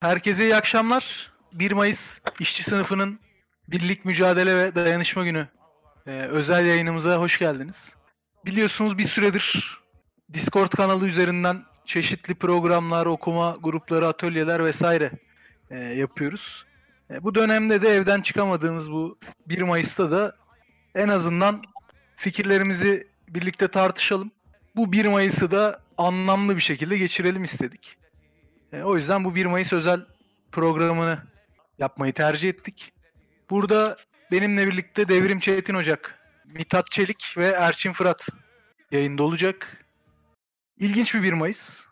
Herkese iyi akşamlar. 1 Mayıs işçi sınıfının Birlik Mücadele ve Dayanışma Günü e, özel yayınımıza hoş geldiniz. Biliyorsunuz bir süredir Discord kanalı üzerinden çeşitli programlar, okuma grupları, atölyeler vesaire e, yapıyoruz. E, bu dönemde de evden çıkamadığımız bu 1 Mayıs'ta da en azından fikirlerimizi birlikte tartışalım. Bu 1 Mayıs'ı da anlamlı bir şekilde geçirelim istedik. E, o yüzden bu 1 Mayıs özel programını yapmayı tercih ettik. Burada benimle birlikte Devrim Çetin Ocak, Mithat Çelik ve Erçin Fırat yayında olacak. İlginç bir 1 Mayıs.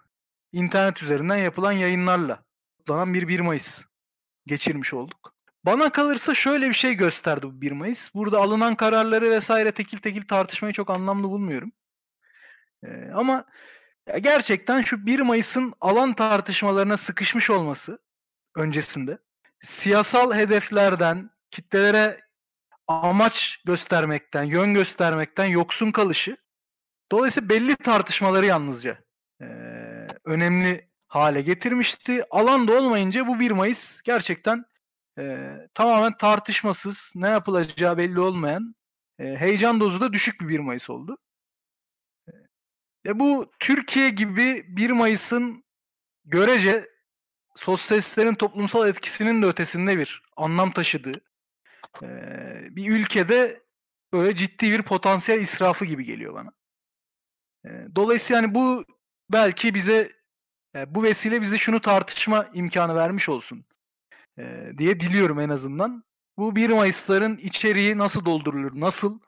İnternet üzerinden yapılan yayınlarla kutlanan bir 1 Mayıs geçirmiş olduk. Bana kalırsa şöyle bir şey gösterdi bu 1 Mayıs. Burada alınan kararları vesaire tekil tekil tartışmayı çok anlamlı bulmuyorum. Ee, ama gerçekten şu 1 Mayıs'ın alan tartışmalarına sıkışmış olması öncesinde siyasal hedeflerden, kitlelere amaç göstermekten, yön göstermekten yoksun kalışı dolayısıyla belli tartışmaları yalnızca e, önemli hale getirmişti. Alan da olmayınca bu 1 Mayıs gerçekten e, tamamen tartışmasız, ne yapılacağı belli olmayan, e, heyecan dozu da düşük bir 1 Mayıs oldu. E bu Türkiye gibi 1 Mayıs'ın görece sosyalistlerin toplumsal etkisinin de ötesinde bir anlam taşıdığı e, bir ülkede böyle ciddi bir potansiyel israfı gibi geliyor bana. E, dolayısıyla yani bu belki bize e, bu vesile bize şunu tartışma imkanı vermiş olsun e, diye diliyorum en azından. Bu 1 Mayıs'ların içeriği nasıl doldurulur, nasıl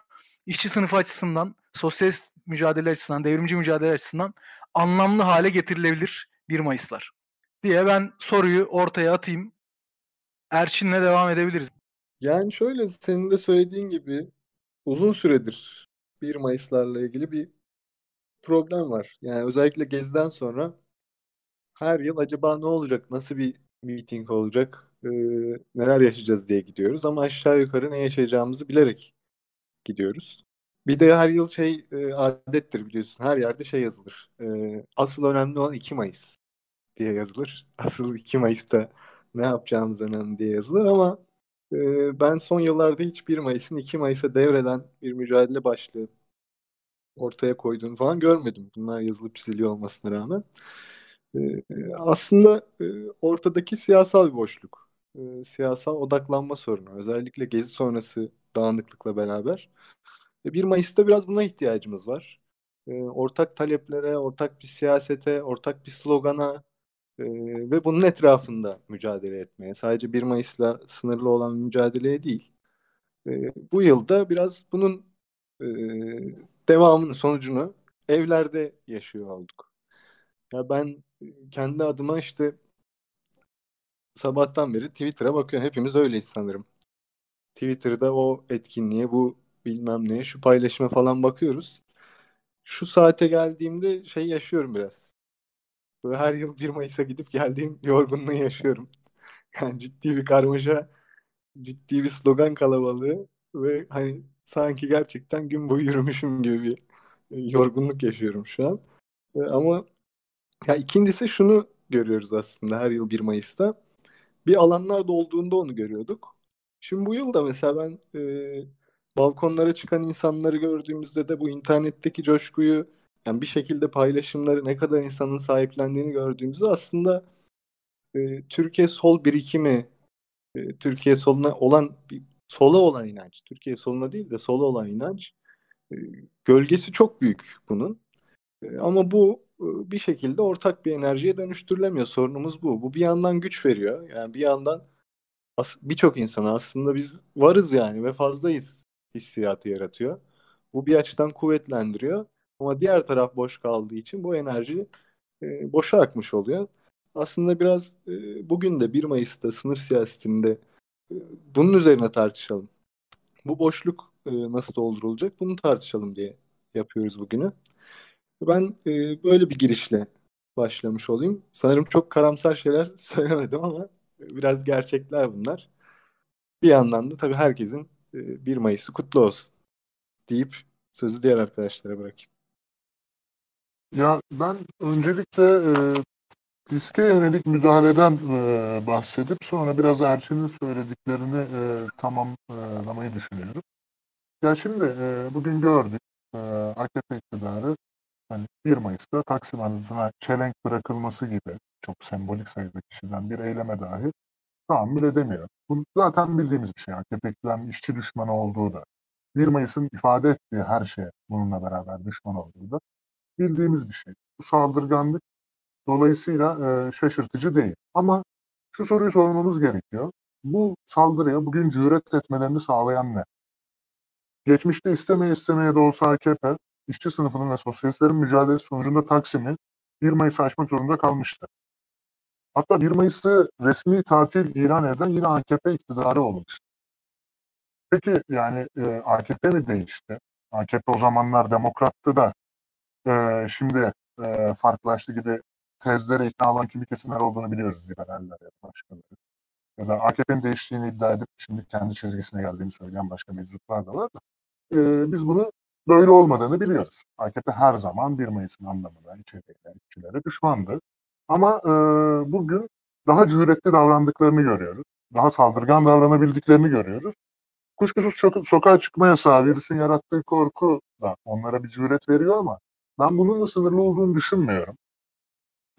işçi sınıfı açısından, sosyalist mücadele açısından, devrimci mücadele açısından anlamlı hale getirilebilir 1 Mayıs'lar diye ben soruyu ortaya atayım. Erçin'le devam edebiliriz. Yani şöyle senin de söylediğin gibi uzun süredir 1 Mayıs'larla ilgili bir problem var. Yani özellikle Gezi'den sonra her yıl acaba ne olacak, nasıl bir meeting olacak, e, neler yaşayacağız diye gidiyoruz. Ama aşağı yukarı ne yaşayacağımızı bilerek gidiyoruz. Bir de her yıl şey e, adettir biliyorsun. Her yerde şey yazılır. E, asıl önemli olan 2 Mayıs diye yazılır. Asıl 2 Mayıs'ta ne yapacağımız önemli diye yazılır ama e, ben son yıllarda hiç 1 Mayıs'ın 2 Mayıs'a devreden bir mücadele başlığı ortaya koyduğunu falan görmedim. Bunlar yazılıp çiziliyor olmasına rağmen. Aslında ortadaki siyasal bir boşluk. Siyasal odaklanma sorunu. Özellikle gezi sonrası dağınıklıkla beraber. 1 Mayıs'ta biraz buna ihtiyacımız var. ortak taleplere, ortak bir siyasete, ortak bir slogana ve bunun etrafında mücadele etmeye. Sadece 1 Mayıs'la sınırlı olan mücadeleye değil. bu yılda biraz bunun devamını, sonucunu evlerde yaşıyor olduk. Ya ben kendi adıma işte sabahtan beri Twitter'a bakıyorum. Hepimiz öyleyiz sanırım. Twitter'da o etkinliğe, bu bilmem neye, şu paylaşıma falan bakıyoruz. Şu saate geldiğimde şey yaşıyorum biraz. Böyle her yıl 1 Mayıs'a gidip geldiğim yorgunluğu yaşıyorum. Yani ciddi bir karmaşa, ciddi bir slogan kalabalığı ve hani sanki gerçekten gün boyu yürümüşüm gibi bir e, yorgunluk yaşıyorum şu an. E, ama ya ikincisi şunu görüyoruz aslında her yıl 1 Mayıs'ta. Bir alanlar dolduğunda onu görüyorduk. Şimdi bu yıl da mesela ben e, balkonlara çıkan insanları gördüğümüzde de bu internetteki coşkuyu yani bir şekilde paylaşımları ne kadar insanın sahiplendiğini gördüğümüzde aslında e, Türkiye sol birikimi e, Türkiye soluna olan bir sola olan inanç Türkiye soluna değil de sola olan inanç e, gölgesi çok büyük bunun. E, ama bu e, bir şekilde ortak bir enerjiye dönüştürülemiyor. Sorunumuz bu. Bu bir yandan güç veriyor. Yani bir yandan birçok insana aslında biz varız yani ve fazlayız hissiyatı yaratıyor. Bu bir açıdan kuvvetlendiriyor. Ama diğer taraf boş kaldığı için bu enerji e, boşa akmış oluyor. Aslında biraz e, bugün de 1 Mayıs'ta sınır siyasetinde e, bunun üzerine tartışalım. Bu boşluk e, nasıl doldurulacak bunu tartışalım diye yapıyoruz bugünü. Ben e, böyle bir girişle başlamış olayım. Sanırım çok karamsar şeyler söylemedim ama biraz gerçekler bunlar. Bir yandan da tabii herkesin 1 e, Mayıs'ı kutlu olsun deyip sözü diğer arkadaşlara bırakayım. Ya ben öncelikle e, Diske yönelik müdahaleden e, bahsedip sonra biraz Erçin'in söylediklerini e, tamamlamayı düşünüyorum. Ya şimdi e, bugün gördük e, AKP iktidarı hani 1 Mayıs'ta Taksim Anıtı'na çelenk bırakılması gibi çok sembolik sayıda kişiden bir eyleme dahi tahammül edemiyor. Bu zaten bildiğimiz bir şey. AKP iktidarının işçi düşmanı olduğu da 1 Mayıs'ın ifade ettiği her şeye bununla beraber düşman olduğu da bildiğimiz bir şey. Bu saldırganlık dolayısıyla e, şaşırtıcı değil. Ama şu soruyu sormamız gerekiyor. Bu saldırıya bugün cüret etmelerini sağlayan ne? Geçmişte istemeye istemeye de olsa AKP, işçi sınıfının ve sosyalistlerin mücadelesi sonucunda Taksim'i 1 Mayıs'ı aşmak zorunda kalmıştı. Hatta 1 Mayıs'ı resmi tatil ilan eden yine AKP iktidarı olmuş. Peki yani e, AKP mi değişti? AKP o zamanlar demokrattı da e, şimdi e, farklılaştı gibi tezlere ikna olan kimi kesimler olduğunu biliyoruz liberaller ya da başkaları. Ya da AKP'nin değiştiğini iddia edip şimdi kendi çizgisine geldiğini söyleyen başka meczuplar da var da. E, biz bunu böyle olmadığını biliyoruz. AKP her zaman 1 Mayıs'ın anlamında içeriğine, işçilere düşmandı. Ama e, bugün daha cüretli davrandıklarını görüyoruz. Daha saldırgan davranabildiklerini görüyoruz. Kuşkusuz çok, sokağa çıkma yasağı, virüsün yarattığı korku da onlara bir cüret veriyor ama ben bununla sınırlı olduğunu düşünmüyorum.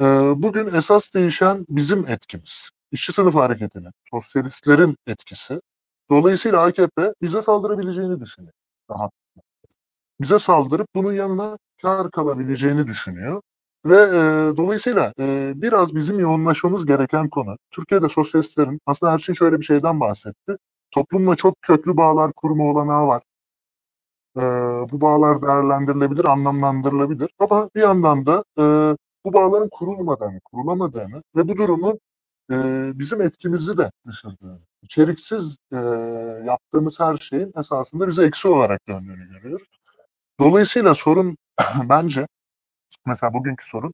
Ee, bugün esas değişen bizim etkimiz. İşçi sınıf hareketinin, sosyalistlerin etkisi. Dolayısıyla AKP bize saldırabileceğini düşünüyor. Rahatlıkla. Bize saldırıp bunun yanına kar kalabileceğini düşünüyor. Ve e, dolayısıyla e, biraz bizim yoğunlaşmamız gereken konu. Türkiye'de sosyalistlerin, aslında Erçin şöyle bir şeyden bahsetti. Toplumla çok köklü bağlar kurma olanağı var. E, bu bağlar değerlendirilebilir, anlamlandırılabilir. Ama bir yandan da e, bu bağların kurulmadığını, kurulamadığını ve bu durumun e, bizim etkimizi de düşürdüğünü, içeriksiz e, yaptığımız her şeyin esasında bize eksi olarak döndüğünü görüyoruz. Dolayısıyla sorun bence, mesela bugünkü sorun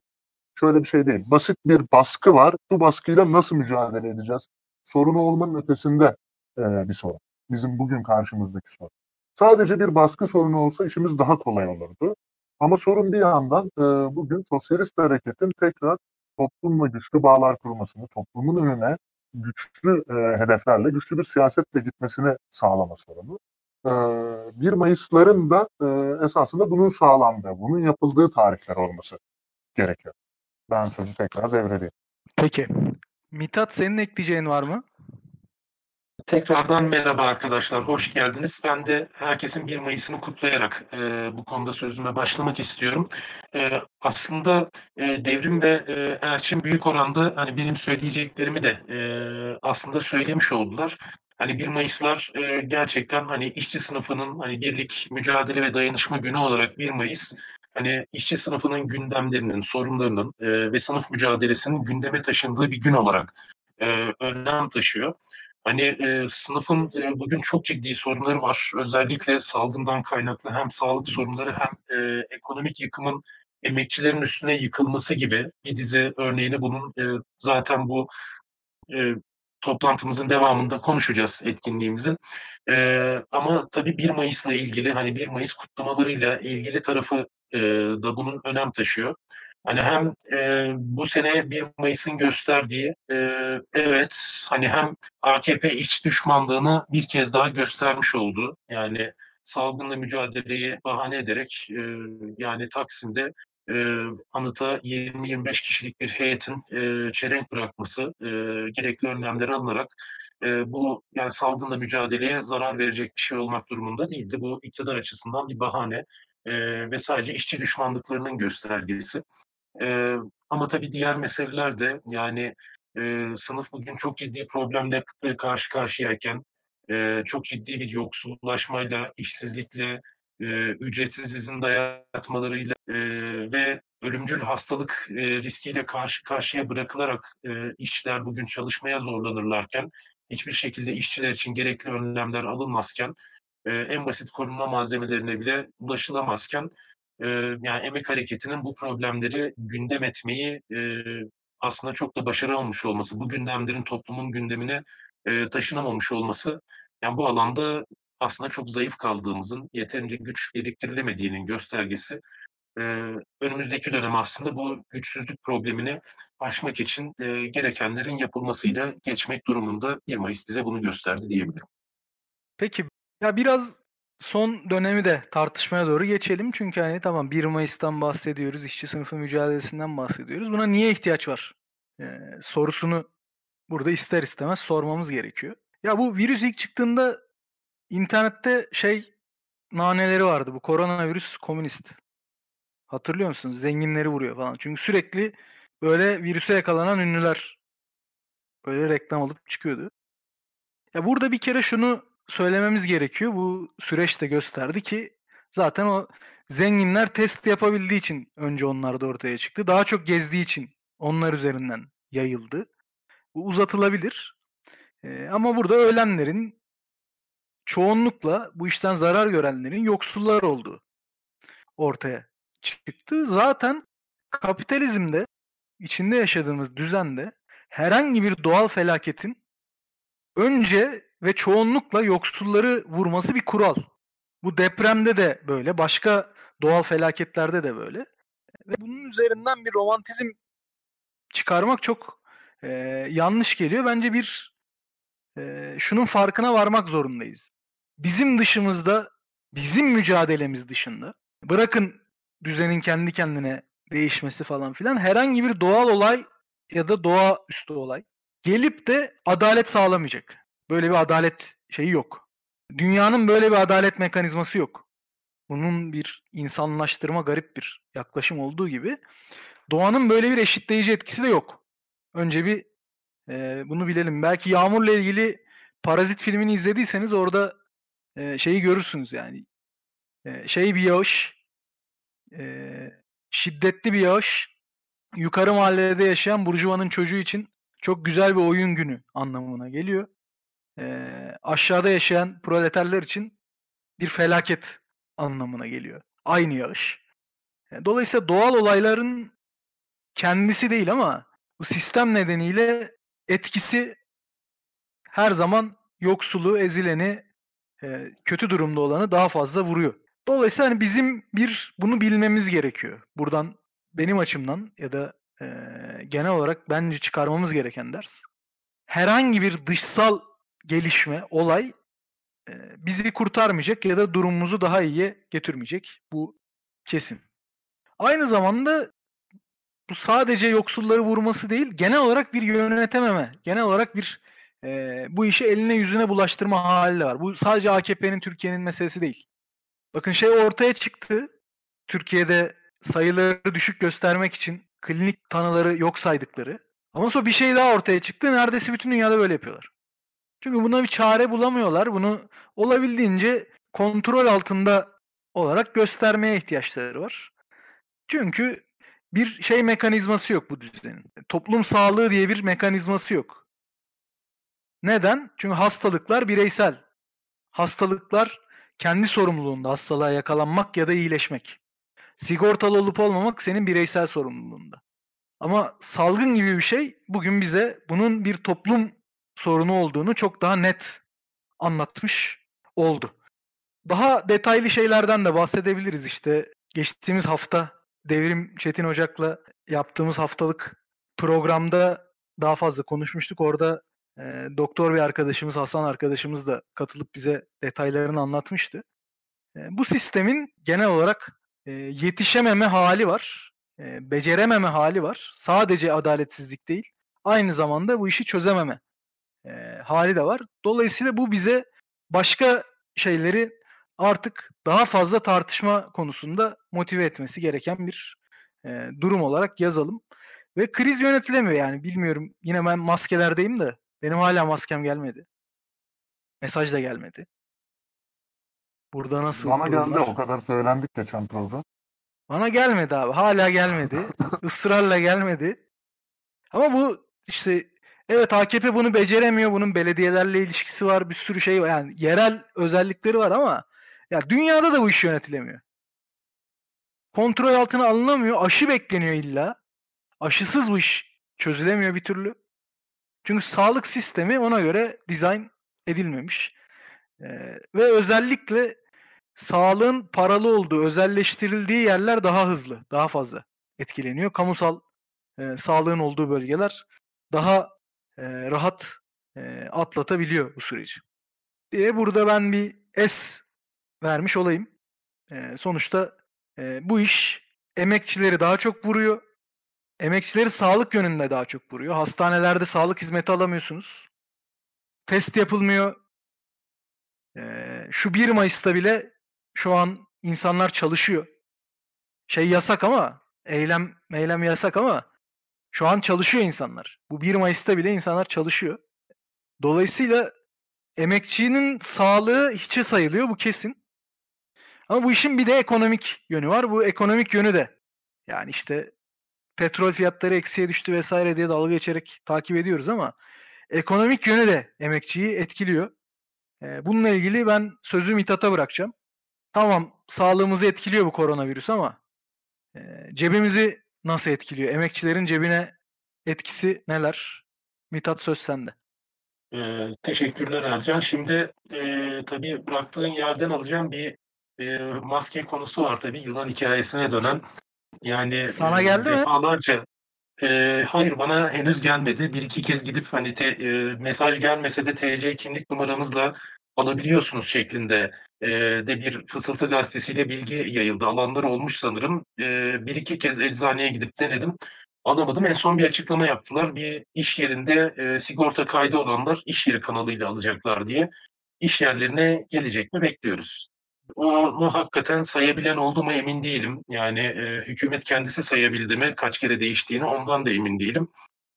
şöyle bir şey değil. Basit bir baskı var. Bu baskıyla nasıl mücadele edeceğiz? Sorunu olmanın ötesinde e, bir sorun. Bizim bugün karşımızdaki sorun. Sadece bir baskı sorunu olsa işimiz daha kolay olurdu. Ama sorun bir yandan e, bugün sosyalist hareketin tekrar toplumla güçlü bağlar kurmasını, toplumun önüne güçlü e, hedeflerle, güçlü bir siyasetle gitmesini sağlama sorunu. E, 1 Mayıs'ların da e, esasında bunun sağlandığı, bunun yapıldığı tarihler olması gerekiyor. Ben sözü tekrar devredeyim. Peki. Mithat senin ekleyeceğin var mı? Tekrardan merhaba arkadaşlar, hoş geldiniz. Ben de herkesin 1 Mayıs'ını kutlayarak e, bu konuda sözüme başlamak istiyorum. E, aslında e, Devrim ve e, Erçin büyük oranda hani benim söyleyeceklerimi de e, aslında söylemiş oldular. Hani 1 Mayıs'lar e, gerçekten hani işçi sınıfının hani birlik, mücadele ve dayanışma günü olarak 1 Mayıs hani işçi sınıfının gündemlerinin, sorunlarının e, ve sınıf mücadelesinin gündeme taşındığı bir gün olarak e, önem taşıyor. Hani e, sınıfın e, bugün çok ciddi sorunları var. Özellikle salgından kaynaklı hem sağlık sorunları hem e, ekonomik yıkımın emekçilerin üstüne yıkılması gibi bir dizi örneğini bunun e, zaten bu e, toplantımızın devamında konuşacağız etkinliğimizin. E, ama tabii 1 Mayıs'la ilgili hani 1 Mayıs kutlamalarıyla ilgili tarafı e, da bunun önem taşıyor. Hani hem e, bu sene 1 Mayıs'ın gösterdiği e, evet hani hem AKP iç düşmanlığını bir kez daha göstermiş oldu. Yani salgınla mücadeleyi bahane ederek e, yani Taksim'de e, anıta 20-25 kişilik bir heyetin e, çelenk bırakması e, gerekli önlemler alınarak e, bu yani salgınla mücadeleye zarar verecek bir şey olmak durumunda değildi. Bu iktidar açısından bir bahane e, ve sadece işçi düşmanlıklarının göstergesi. E, ama tabii diğer meseleler de yani e, sınıf bugün çok ciddi problemle karşı karşıyayken e, çok ciddi bir yoksullaşmayla, işsizlikle, e, ücretsiz izin dayatmalarıyla e, ve ölümcül hastalık e, riskiyle karşı karşıya bırakılarak e, işçiler bugün çalışmaya zorlanırlarken hiçbir şekilde işçiler için gerekli önlemler alınmazken e, en basit korunma malzemelerine bile ulaşılamazken e, yani emek hareketinin bu problemleri gündem etmeyi e, aslında çok da başaramamış olması, bu gündemlerin toplumun gündemine e, taşınamamış olması yani bu alanda aslında çok zayıf kaldığımızın, yeterince güç biriktirilemediğinin göstergesi. e, önümüzdeki dönem aslında bu güçsüzlük problemini aşmak için e, gerekenlerin yapılmasıyla geçmek durumunda 1 Mayıs bize bunu gösterdi diyebilirim. Peki ya biraz son dönemi de tartışmaya doğru geçelim. Çünkü hani tamam 1 Mayıs'tan bahsediyoruz, işçi sınıfı mücadelesinden bahsediyoruz. Buna niye ihtiyaç var? Ee, sorusunu burada ister istemez sormamız gerekiyor. Ya bu virüs ilk çıktığında internette şey naneleri vardı. Bu koronavirüs komünist. Hatırlıyor musunuz? Zenginleri vuruyor falan. Çünkü sürekli böyle virüse yakalanan ünlüler böyle reklam alıp çıkıyordu. Ya burada bir kere şunu söylememiz gerekiyor. Bu süreç de gösterdi ki zaten o zenginler test yapabildiği için önce onlar da ortaya çıktı. Daha çok gezdiği için onlar üzerinden yayıldı. Bu uzatılabilir. Ee, ama burada ölenlerin çoğunlukla bu işten zarar görenlerin yoksullar olduğu ortaya çıktı. Zaten kapitalizmde içinde yaşadığımız düzende herhangi bir doğal felaketin önce ve çoğunlukla yoksulları vurması bir kural. Bu depremde de böyle, başka doğal felaketlerde de böyle. Ve bunun üzerinden bir romantizm çıkarmak çok e, yanlış geliyor. Bence bir e, şunun farkına varmak zorundayız. Bizim dışımızda, bizim mücadelemiz dışında, bırakın düzenin kendi kendine değişmesi falan filan, herhangi bir doğal olay ya da doğa üstü olay gelip de adalet sağlamayacak. Böyle bir adalet şeyi yok. Dünyanın böyle bir adalet mekanizması yok. Bunun bir insanlaştırma garip bir yaklaşım olduğu gibi doğanın böyle bir eşitleyici etkisi de yok. Önce bir e, bunu bilelim. Belki Yağmur'la ilgili Parazit filmini izlediyseniz orada e, şeyi görürsünüz yani. E, şey bir yağış, e, şiddetli bir yağış, yukarı mahallede yaşayan Burjuva'nın çocuğu için çok güzel bir oyun günü anlamına geliyor. Ee, aşağıda yaşayan proleterler için bir felaket anlamına geliyor. Aynı yağış. Dolayısıyla doğal olayların kendisi değil ama bu sistem nedeniyle etkisi her zaman yoksulu, ezileni, kötü durumda olanı daha fazla vuruyor. Dolayısıyla hani bizim bir bunu bilmemiz gerekiyor. Buradan benim açımdan ya da e, genel olarak bence çıkarmamız gereken ders. Herhangi bir dışsal gelişme, olay e, bizi kurtarmayacak ya da durumumuzu daha iyiye getirmeyecek. Bu kesin. Aynı zamanda bu sadece yoksulları vurması değil, genel olarak bir yönetememe, genel olarak bir e, bu işi eline yüzüne bulaştırma hali var. Bu sadece AKP'nin, Türkiye'nin meselesi değil. Bakın şey ortaya çıktı. Türkiye'de sayıları düşük göstermek için klinik tanıları yok saydıkları. Ama sonra bir şey daha ortaya çıktı. Neredeyse bütün dünyada böyle yapıyorlar. Çünkü buna bir çare bulamıyorlar. Bunu olabildiğince kontrol altında olarak göstermeye ihtiyaçları var. Çünkü bir şey mekanizması yok bu düzenin. Toplum sağlığı diye bir mekanizması yok. Neden? Çünkü hastalıklar bireysel. Hastalıklar kendi sorumluluğunda hastalığa yakalanmak ya da iyileşmek. Sigortalı olup olmamak senin bireysel sorumluluğunda. Ama salgın gibi bir şey bugün bize bunun bir toplum sorunu olduğunu çok daha net anlatmış oldu. Daha detaylı şeylerden de bahsedebiliriz işte. Geçtiğimiz hafta Devrim Çetin Ocak'la yaptığımız haftalık programda daha fazla konuşmuştuk. Orada e, doktor bir arkadaşımız, Hasan arkadaşımız da katılıp bize detaylarını anlatmıştı. E, bu sistemin genel olarak e, yetişememe hali var, e, becerememe hali var. Sadece adaletsizlik değil, aynı zamanda bu işi çözememe e, hali de var. Dolayısıyla bu bize başka şeyleri artık daha fazla tartışma konusunda motive etmesi gereken bir e, durum olarak yazalım. Ve kriz yönetilemiyor yani bilmiyorum yine ben maskelerdeyim de benim hala maskem gelmedi. Mesaj da gelmedi. Burada nasıl Bana durumlar? geldi o kadar söylendik geçen program. Bana gelmedi abi. Hala gelmedi. Israrla gelmedi. Ama bu işte evet AKP bunu beceremiyor. Bunun belediyelerle ilişkisi var. Bir sürü şey var. Yani yerel özellikleri var ama ya dünyada da bu iş yönetilemiyor. Kontrol altına alınamıyor. Aşı bekleniyor illa. Aşısız bu iş çözülemiyor bir türlü. Çünkü sağlık sistemi ona göre dizayn edilmemiş. Ee, ve özellikle sağlığın paralı olduğu, özelleştirildiği yerler daha hızlı, daha fazla etkileniyor. Kamusal e, sağlığın olduğu bölgeler daha e, rahat e, atlatabiliyor bu süreci. Diye burada ben bir S vermiş olayım. E, sonuçta e, bu iş emekçileri daha çok vuruyor. Emekçileri sağlık yönünde daha çok vuruyor. Hastanelerde sağlık hizmeti alamıyorsunuz. Test yapılmıyor. Ee, şu 1 Mayıs'ta bile şu an insanlar çalışıyor. Şey yasak ama eylem eylem yasak ama şu an çalışıyor insanlar. Bu 1 Mayıs'ta bile insanlar çalışıyor. Dolayısıyla emekçinin sağlığı hiçe sayılıyor bu kesin. Ama bu işin bir de ekonomik yönü var. Bu ekonomik yönü de yani işte petrol fiyatları eksiye düştü vesaire diye dalga geçerek takip ediyoruz ama ekonomik yönü de emekçiyi etkiliyor. Ee, bununla ilgili ben sözü Mithat'a bırakacağım. Tamam sağlığımızı etkiliyor bu koronavirüs ama e, cebimizi nasıl etkiliyor? Emekçilerin cebine etkisi neler? Mithat söz sende. Ee, teşekkürler Ercan. Şimdi e, tabii bıraktığın yerden alacağım bir e, maske konusu var tabii yılan hikayesine dönen. Yani Sana geldi mi? defalarca e, hayır bana henüz gelmedi. Bir iki kez gidip hani te, e, mesaj gelmese de TC kimlik numaramızla alabiliyorsunuz şeklinde e, de bir fısıltı gazetesiyle bilgi yayıldı. Alanlar olmuş sanırım. E, bir iki kez eczaneye gidip denedim. Alamadım. En son bir açıklama yaptılar. Bir iş yerinde e, sigorta kaydı olanlar iş yeri kanalıyla alacaklar diye iş yerlerine gelecek mi bekliyoruz. Onu hakikaten sayabilen oldu mu emin değilim. Yani e, hükümet kendisi sayabildi mi kaç kere değiştiğini ondan da emin değilim.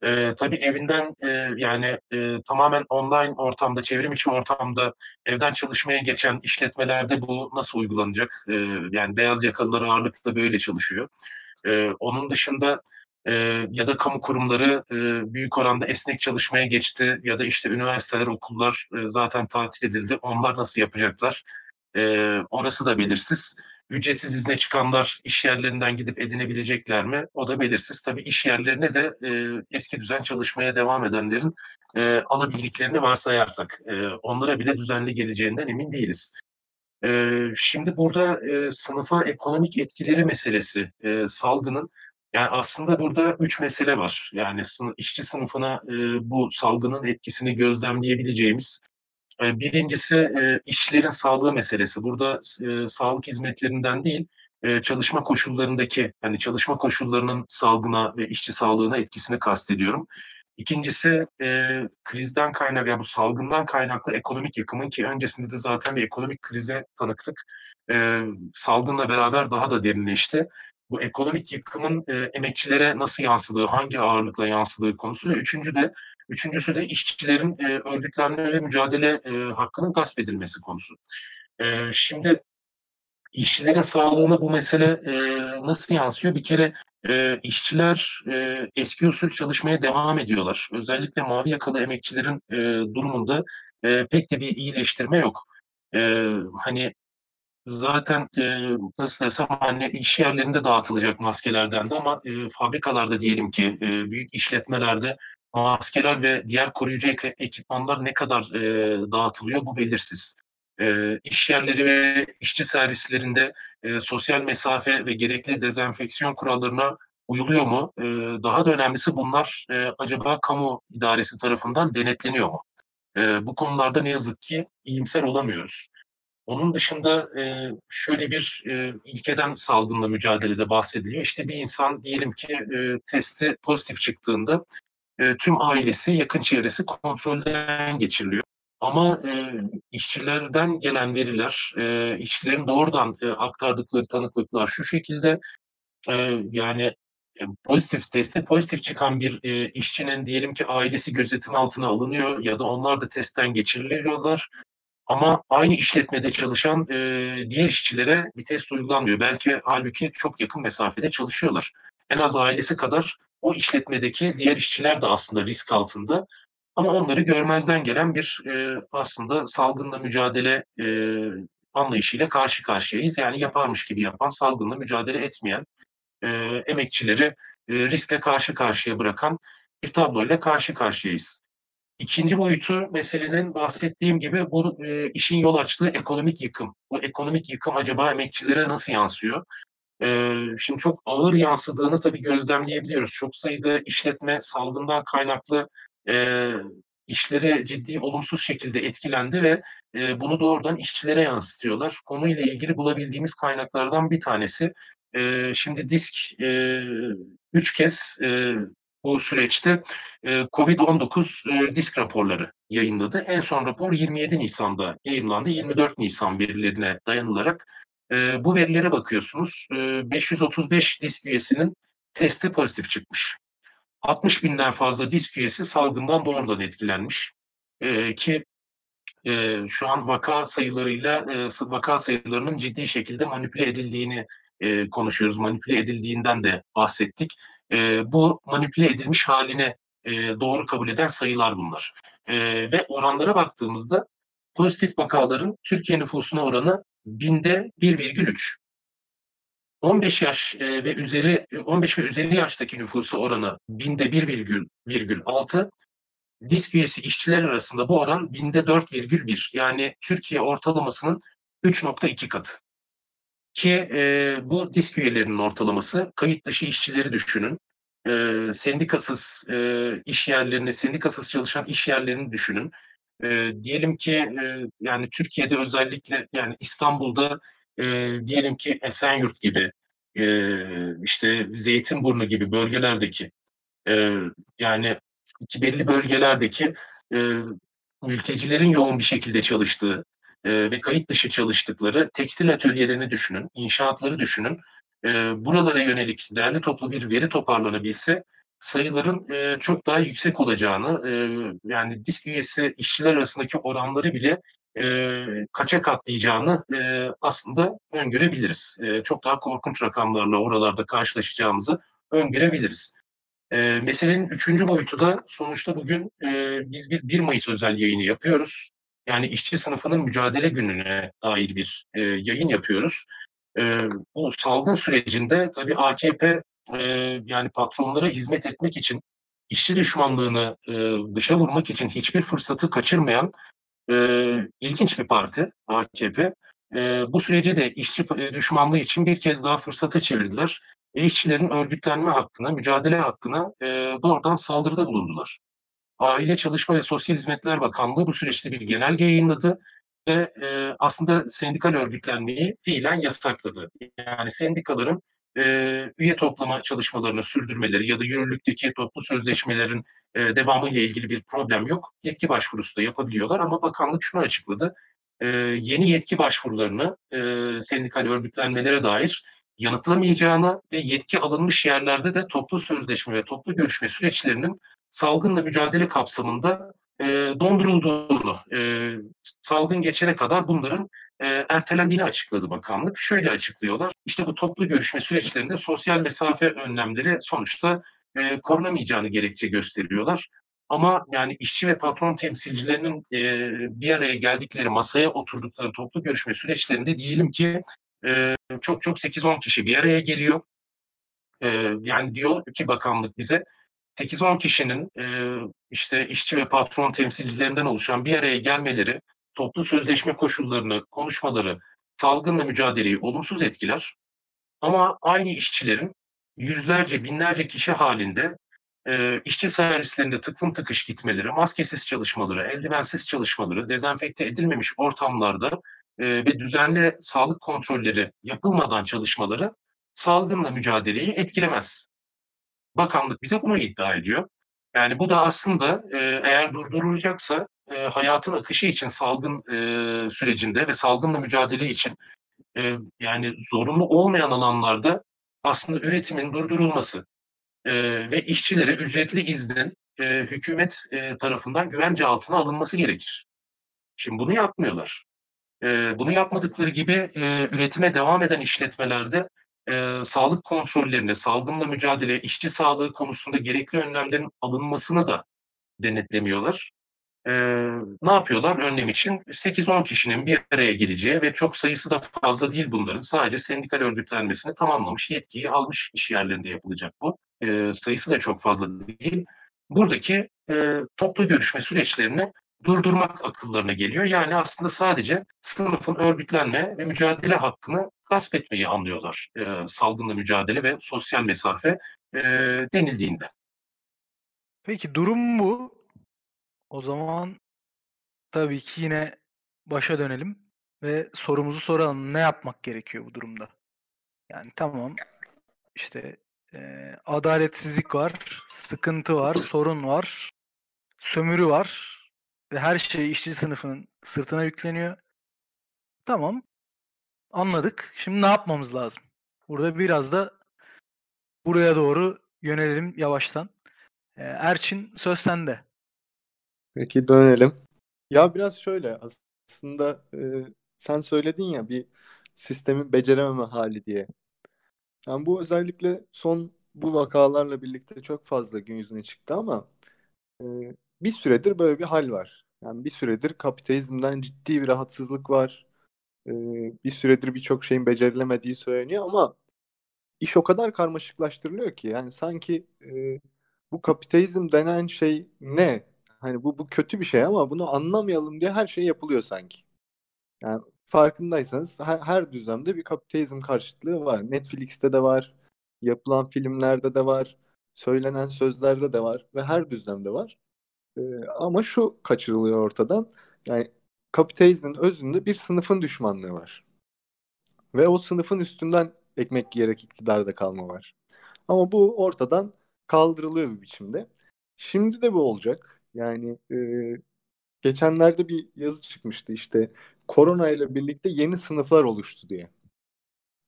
E, tabii evinden e, yani e, tamamen online ortamda, çevrim içi ortamda evden çalışmaya geçen işletmelerde bu nasıl uygulanacak? E, yani beyaz yakalılar ağırlıklı böyle çalışıyor. E, onun dışında e, ya da kamu kurumları e, büyük oranda esnek çalışmaya geçti ya da işte üniversiteler, okullar e, zaten tatil edildi. Onlar nasıl yapacaklar? E, orası da belirsiz. Ücretsiz izne çıkanlar iş yerlerinden gidip edinebilecekler mi? O da belirsiz. Tabii iş yerlerine de e, eski düzen çalışmaya devam edenlerin e, alabildiklerini varsayarsak e, onlara bile düzenli geleceğinden emin değiliz. E, şimdi burada e, sınıfa ekonomik etkileri meselesi e, salgının yani aslında burada üç mesele var. Yani sınıf, işçi sınıfına e, bu salgının etkisini gözlemleyebileceğimiz Birincisi e, işçilerin sağlığı meselesi. Burada e, sağlık hizmetlerinden değil, e, çalışma koşullarındaki, yani çalışma koşullarının salgına ve işçi sağlığına etkisini kastediyorum. İkincisi e, krizden kaynak, yani bu salgından kaynaklı ekonomik yıkımın ki öncesinde de zaten bir ekonomik krize tanıktık. E, salgınla beraber daha da derinleşti. Bu ekonomik yıkımın e, emekçilere nasıl yansıdığı, hangi ağırlıkla yansıdığı konusu ve üçüncü de Üçüncüsü de işçilerin e, örgütlenme ve mücadele e, hakkının gasp edilmesi konusu. E, şimdi işçilerin sağlığına bu mesele e, nasıl yansıyor? Bir kere e, işçiler e, eski usul çalışmaya devam ediyorlar. Özellikle mavi yakalı emekçilerin e, durumunda e, pek de bir iyileştirme yok. E, hani zaten e, nasıl desem hani iş yerlerinde dağıtılacak maskelerden de ama e, fabrikalarda diyelim ki e, büyük işletmelerde maskeler ve diğer koruyucu ekipmanlar ne kadar e, dağıtılıyor bu belirsiz. E, iş yerleri ve işçi servislerinde e, sosyal mesafe ve gerekli dezenfeksiyon kurallarına uyuluyor mu? E, daha da önemlisi bunlar e, acaba kamu idaresi tarafından denetleniyor mu? E, bu konularda ne yazık ki iyimser olamıyoruz. Onun dışında e, şöyle bir e, ilkeden salgınla mücadelede bahsediliyor. İşte bir insan diyelim ki e, testi pozitif çıktığında e, tüm ailesi, yakın çevresi kontrolden geçiriliyor. Ama e, işçilerden gelen veriler, e, işçilerin doğrudan e, aktardıkları tanıklıklar şu şekilde e, yani e, pozitif testi pozitif çıkan bir e, işçinin diyelim ki ailesi gözetim altına alınıyor ya da onlar da testten geçiriliyorlar. Ama aynı işletmede çalışan e, diğer işçilere bir test uygulanmıyor. Belki halbuki çok yakın mesafede çalışıyorlar. En az ailesi kadar o işletmedeki diğer işçiler de aslında risk altında. Ama onları görmezden gelen bir e, aslında salgınla mücadele e, anlayışıyla karşı karşıyayız. Yani yaparmış gibi yapan, salgınla mücadele etmeyen e, emekçileri e, riske karşı karşıya bırakan bir tabloyla karşı karşıyayız. ikinci boyutu meselenin bahsettiğim gibi bu e, işin yol açtığı ekonomik yıkım. Bu ekonomik yıkım acaba emekçilere nasıl yansıyor? E, şimdi çok ağır yansıdığını tabii gözlemleyebiliyoruz. Çok sayıda işletme salgından kaynaklı e, işlere ciddi olumsuz şekilde etkilendi ve e, bunu doğrudan işçilere yansıtıyorlar. Konuyla ilgili bulabildiğimiz kaynaklardan bir tanesi. E, şimdi disk e, üç kez e, bu süreçte e, COVID-19 e, disk raporları yayınladı. En son rapor 27 Nisan'da yayınlandı. 24 Nisan verilerine dayanılarak e, bu verilere bakıyorsunuz. E, 535 disk üyesinin testi pozitif çıkmış. 60 binden fazla disk üyesi salgından doğrudan etkilenmiş. E, ki e, şu an vaka sayılarıyla e, vaka sayılarının ciddi şekilde manipüle edildiğini e, konuşuyoruz. Manipüle edildiğinden de bahsettik. E, bu manipüle edilmiş haline e, doğru kabul eden sayılar bunlar. E, ve oranlara baktığımızda pozitif vakaların Türkiye nüfusuna oranı binde 1,3. 15 yaş e, ve üzeri 15 ve üzeri yaştaki nüfusu oranı binde 1,6. Disk üyesi işçiler arasında bu oran binde 4,1. Yani Türkiye ortalamasının 3,2 katı. Ki e, bu disk üyelerinin ortalaması kayıt dışı işçileri düşünün. E, sendikasız e, iş yerlerini, sendikasız çalışan iş yerlerini düşünün. E, diyelim ki e, yani Türkiye'de özellikle yani İstanbul'da e, diyelim ki Esenyurt gibi e, işte Zeytinburnu gibi bölgelerdeki e, yani belli bölgelerdeki e, mültecilerin yoğun bir şekilde çalıştığı e, ve kayıt dışı çalıştıkları tekstil atölyelerini düşünün, inşaatları düşünün. E, buralara yönelik değerli toplu bir veri toparlanabilse sayıların e, çok daha yüksek olacağını, e, yani disk üyesi işçiler arasındaki oranları bile e, kaça katlayacağını e, aslında öngörebiliriz. E, çok daha korkunç rakamlarla oralarda karşılaşacağımızı öngörebiliriz. E, meselenin üçüncü boyutu da sonuçta bugün e, biz bir 1 Mayıs özel yayını yapıyoruz. Yani işçi sınıfının mücadele gününe dair bir e, yayın yapıyoruz. E, bu salgın sürecinde tabii AKP e, yani patronlara hizmet etmek için işçi düşmanlığını e, dışa vurmak için hiçbir fırsatı kaçırmayan e, ilginç bir parti AKP. E, bu süreci de işçi düşmanlığı için bir kez daha fırsata çevirdiler ve işçilerin örgütlenme hakkına, mücadele hakkına e, doğrudan saldırıda bulundular. Aile Çalışma ve Sosyal Hizmetler Bakanlığı bu süreçte bir genelge yayınladı ve e, aslında sendikal örgütlenmeyi fiilen yasakladı. Yani sendikaların e, üye toplama çalışmalarını sürdürmeleri ya da yürürlükteki toplu sözleşmelerin e, devamı ile ilgili bir problem yok. Yetki başvurusu da yapabiliyorlar ama bakanlık şunu açıkladı. E, yeni yetki başvurularını e, sendikal örgütlenmelere dair yanıtlamayacağını ve yetki alınmış yerlerde de toplu sözleşme ve toplu görüşme süreçlerinin salgınla mücadele kapsamında e, dondurulduğunu, e, salgın geçene kadar bunların e, ertelendiğini açıkladı bakanlık. Şöyle açıklıyorlar, işte bu toplu görüşme süreçlerinde sosyal mesafe önlemleri sonuçta e, korunamayacağını gerekçe gösteriyorlar. Ama yani işçi ve patron temsilcilerinin e, bir araya geldikleri masaya oturdukları toplu görüşme süreçlerinde diyelim ki e, çok çok 8-10 kişi bir araya geliyor. E, yani diyor ki bakanlık bize 8-10 kişinin e, işte işçi ve patron temsilcilerinden oluşan bir araya gelmeleri, toplu sözleşme koşullarını, konuşmaları, salgınla mücadeleyi olumsuz etkiler. Ama aynı işçilerin yüzlerce, binlerce kişi halinde e, işçi servislerinde tıklım tıkış gitmeleri, maskesiz çalışmaları, eldivensiz çalışmaları, dezenfekte edilmemiş ortamlarda e, ve düzenli sağlık kontrolleri yapılmadan çalışmaları salgınla mücadeleyi etkilemez. Bakanlık bize bunu iddia ediyor. Yani bu da aslında e, eğer durdurulacaksa e, hayatın akışı için salgın e, sürecinde ve salgınla mücadele için e, yani zorunlu olmayan alanlarda aslında üretimin durdurulması e, ve işçilere ücretli iznin e, hükümet e, tarafından güvence altına alınması gerekir. Şimdi bunu yapmıyorlar. E, bunu yapmadıkları gibi e, üretime devam eden işletmelerde e, sağlık kontrollerine, salgınla mücadele, işçi sağlığı konusunda gerekli önlemlerin alınmasını da denetlemiyorlar. E, ne yapıyorlar önlem için? 8-10 kişinin bir araya geleceği ve çok sayısı da fazla değil bunların. Sadece sendikal örgütlenmesini tamamlamış, yetkiyi almış iş yerlerinde yapılacak bu. E, sayısı da çok fazla değil. buradaki e, toplu görüşme süreçlerini durdurmak akıllarına geliyor. Yani aslında sadece sınıfın örgütlenme ve mücadele hakkını gasp etmeyi anlıyorlar. E, salgınla mücadele ve sosyal mesafe e, denildiğinde. Peki durum bu. O zaman tabii ki yine başa dönelim ve sorumuzu soralım. Ne yapmak gerekiyor bu durumda? Yani tamam işte e, adaletsizlik var, sıkıntı var, sorun var, sömürü var ve her şey işçi sınıfının sırtına yükleniyor. Tamam. Anladık. Şimdi ne yapmamız lazım? Burada biraz da buraya doğru yönelelim yavaştan. E, Erçin söz sende. Peki dönelim. Ya biraz şöyle aslında e, sen söyledin ya bir sistemin becerememe hali diye. Yani bu özellikle son bu vakalarla birlikte çok fazla gün yüzüne çıktı ama e, bir süredir böyle bir hal var. Yani bir süredir kapitalizmden ciddi bir rahatsızlık var. E, bir süredir birçok şeyin becerilemediği söyleniyor ama iş o kadar karmaşıklaştırılıyor ki yani sanki e, bu kapitalizm denen şey ne? Hani bu bu kötü bir şey ama bunu anlamayalım diye her şey yapılıyor sanki. Yani farkındaysanız her, her düzlemde bir kapitalizm karşıtlığı var. Netflix'te de var, yapılan filmlerde de var, söylenen sözlerde de var ve her düzlemde var. Ee, ama şu kaçırılıyor ortadan. Yani kapitalizmin özünde bir sınıfın düşmanlığı var. Ve o sınıfın üstünden ekmek yiyerek iktidarda kalma var. Ama bu ortadan kaldırılıyor bir biçimde. Şimdi de bu olacak. Yani e, geçenlerde bir yazı çıkmıştı işte korona ile birlikte yeni sınıflar oluştu diye.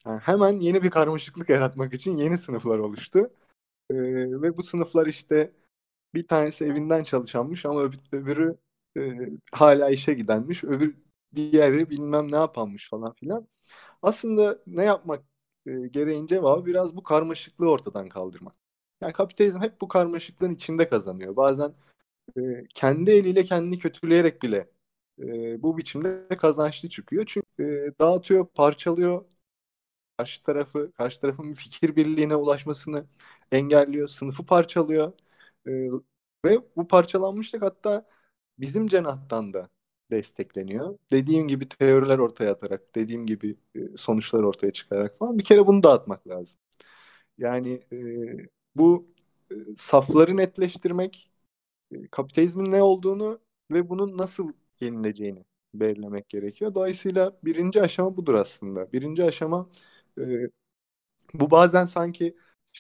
Yani hemen yeni bir karmaşıklık yaratmak için yeni sınıflar oluştu. E, ve bu sınıflar işte bir tanesi evinden çalışanmış ama öbür, öbürü e, hala işe gidenmiş. Öbür diğeri bilmem ne yapanmış falan filan. Aslında ne yapmak e, gereğin cevabı biraz bu karmaşıklığı ortadan kaldırmak. Yani kapitalizm hep bu karmaşıklığın içinde kazanıyor. Bazen kendi eliyle kendini kötüleyerek bile bu biçimde kazançlı çıkıyor. Çünkü dağıtıyor, parçalıyor. Karşı tarafı, karşı tarafın fikir birliğine ulaşmasını engelliyor, sınıfı parçalıyor. Ve bu parçalanmışlık hatta bizim cenahtan da destekleniyor. Dediğim gibi teoriler ortaya atarak, dediğim gibi sonuçlar ortaya çıkarak falan bir kere bunu dağıtmak lazım. Yani e, bu e, safları netleştirmek, kapitalizmin ne olduğunu ve bunun nasıl yenileceğini belirlemek gerekiyor. Dolayısıyla birinci aşama budur aslında. Birinci aşama e, bu bazen sanki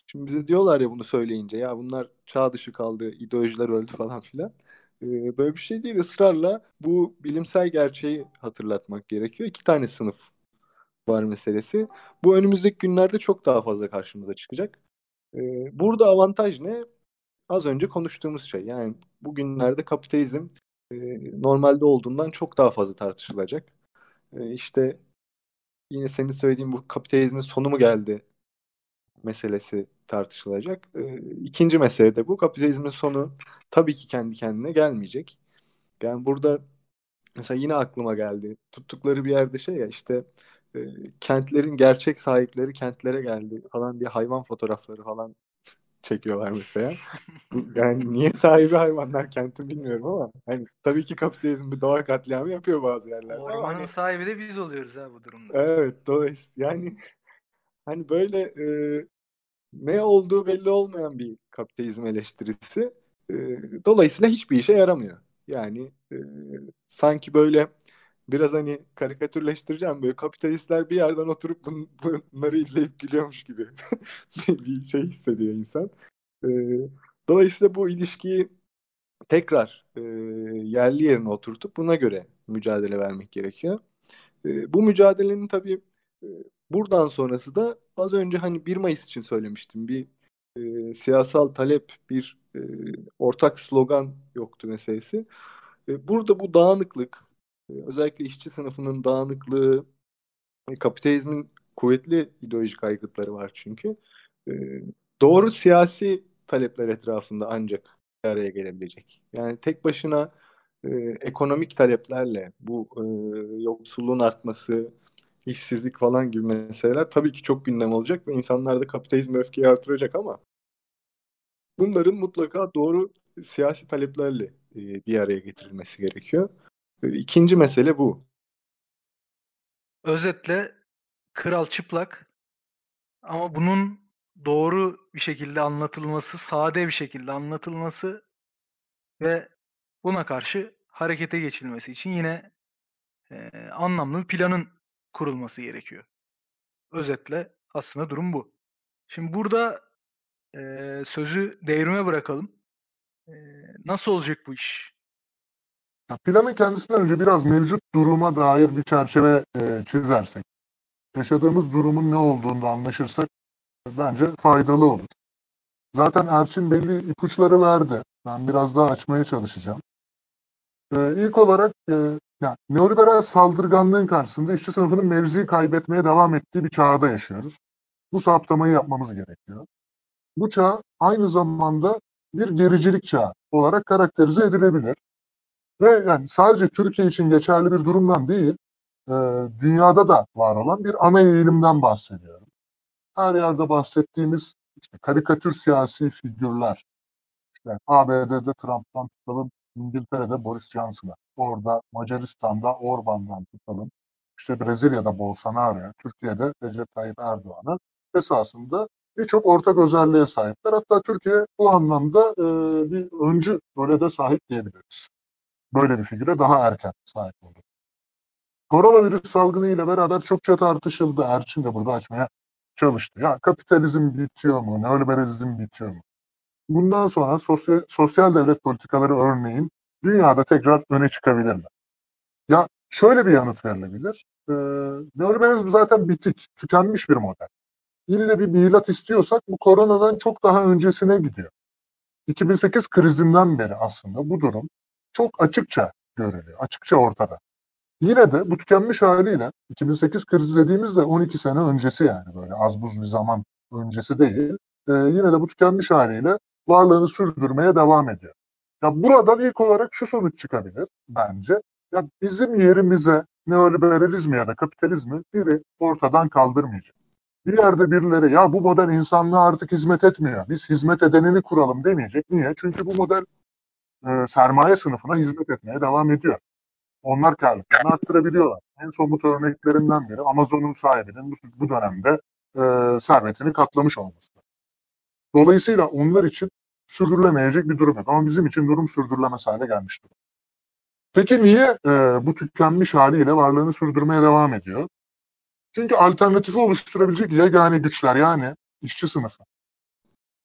şimdi bize diyorlar ya bunu söyleyince ya bunlar çağ dışı kaldı, ideolojiler öldü falan filan. E, böyle bir şey değil. Israrla bu bilimsel gerçeği hatırlatmak gerekiyor. İki tane sınıf var meselesi. Bu önümüzdeki günlerde çok daha fazla karşımıza çıkacak. E, burada avantaj ne? Az önce konuştuğumuz şey. Yani bugünlerde kapitalizm e, normalde olduğundan çok daha fazla tartışılacak. E, işte yine senin söylediğin bu kapitalizmin sonu mu geldi meselesi tartışılacak. E, ikinci mesele de bu. Kapitalizmin sonu tabii ki kendi kendine gelmeyecek. Yani burada mesela yine aklıma geldi. Tuttukları bir yerde şey ya işte e, kentlerin gerçek sahipleri kentlere geldi falan diye hayvan fotoğrafları falan çekiyorlar mesela. yani niye sahibi hayvanlar kenti bilmiyorum ama hani tabii ki kapitalizm bir doğa katliamı yapıyor bazı yerlerde. Ormanın hani, sahibi de biz oluyoruz ha bu durumda. Evet dolayısıyla yani hani böyle e, ne olduğu belli olmayan bir kapitalizm eleştirisi. E, dolayısıyla hiçbir işe yaramıyor. Yani e, sanki böyle biraz hani karikatürleştireceğim böyle kapitalistler bir yerden oturup bun, bunları izleyip gülüyormuş gibi bir şey hissediyor insan. E, dolayısıyla bu ilişkiyi tekrar e, yerli yerine oturtup buna göre mücadele vermek gerekiyor. E, bu mücadelenin tabii e, buradan sonrası da az önce hani 1 Mayıs için söylemiştim. Bir e, siyasal talep, bir e, ortak slogan yoktu meselesi. E, burada bu dağınıklık, özellikle işçi sınıfının dağınıklığı, e, kapitalizmin kuvvetli ideolojik aygıtları var çünkü. E, doğru siyasi talepler etrafında ancak araya gelebilecek. Yani tek başına e, ekonomik taleplerle bu e, yoksulluğun artması, işsizlik falan gibi meseleler tabii ki çok gündem olacak ve insanlar da kapitalizm öfkeyi artıracak ama bunların mutlaka doğru siyasi taleplerle e, bir araya getirilmesi gerekiyor. E, İkinci mesele bu. Özetle kral çıplak ama bunun doğru bir şekilde anlatılması, sade bir şekilde anlatılması ve buna karşı harekete geçilmesi için yine eee, anlamlı bir planın kurulması gerekiyor. Özetle aslında durum bu. Şimdi burada eee, sözü devrime bırakalım. Eee, nasıl olacak bu iş? Ya Planın kendisinden önce biraz mevcut duruma dair bir çerçeve e, çizersek, yaşadığımız durumun ne olduğunu anlaşırsak e, bence faydalı olur. Zaten Erçin belli ipuçları verdi. Ben biraz daha açmaya çalışacağım. E, ilk olarak e, ya, neoliberal saldırganlığın karşısında işçi sınıfının mevzi kaybetmeye devam ettiği bir çağda yaşıyoruz. Bu saptamayı yapmamız gerekiyor. Bu çağ aynı zamanda bir gericilik çağı olarak karakterize edilebilir. Ve yani sadece Türkiye için geçerli bir durumdan değil, e, dünyada da var olan bir ana eğilimden bahsediyorum. Her yerde bahsettiğimiz işte karikatür siyasi figürler, işte ABD'de Trump'tan tutalım, İngiltere'de Boris Johnson'a, orada Macaristan'da Orban'dan tutalım, işte Brezilya'da Bolsonaro'ya, Türkiye'de Recep Tayyip Erdoğan'a esasında birçok ortak özelliğe sahipler. Hatta Türkiye bu anlamda e, bir öncü role de sahip diyebiliriz böyle bir figüre daha erken sahip oldu. Koronavirüs salgını ile beraber çokça tartışıldı. Erçin de burada açmaya çalıştı. Ya kapitalizm bitiyor mu? Neoliberalizm bitiyor mu? Bundan sonra sosyal, sosyal devlet politikaları örneğin dünyada tekrar öne çıkabilir mi? Ya şöyle bir yanıt verilebilir. Ee, neoliberalizm zaten bitik, tükenmiş bir model. İlle bir milat istiyorsak bu koronadan çok daha öncesine gidiyor. 2008 krizinden beri aslında bu durum çok açıkça görülüyor, açıkça ortada. Yine de bu tükenmiş haliyle 2008 krizi dediğimizde 12 sene öncesi yani böyle az buz bir zaman öncesi değil. E, yine de bu tükenmiş haliyle varlığını sürdürmeye devam ediyor. Ya buradan ilk olarak şu sonuç çıkabilir bence. Ya bizim yerimize neoliberalizmi ya da kapitalizmi biri ortadan kaldırmayacak. Bir yerde birileri ya bu model insanlığa artık hizmet etmiyor. Biz hizmet edenini kuralım demeyecek. Niye? Çünkü bu model e, sermaye sınıfına hizmet etmeye devam ediyor. Onlar karlılıklarını arttırabiliyorlar. En somut örneklerinden biri Amazon'un sahibinin bu, dönemde e, servetini katlamış olması. Dolayısıyla onlar için sürdürülemeyecek bir durum yok. Ama bizim için durum sürdürülemez hale gelmiştir. Peki niye e, bu tükenmiş haliyle varlığını sürdürmeye devam ediyor? Çünkü alternatifi oluşturabilecek yegane güçler yani işçi sınıfı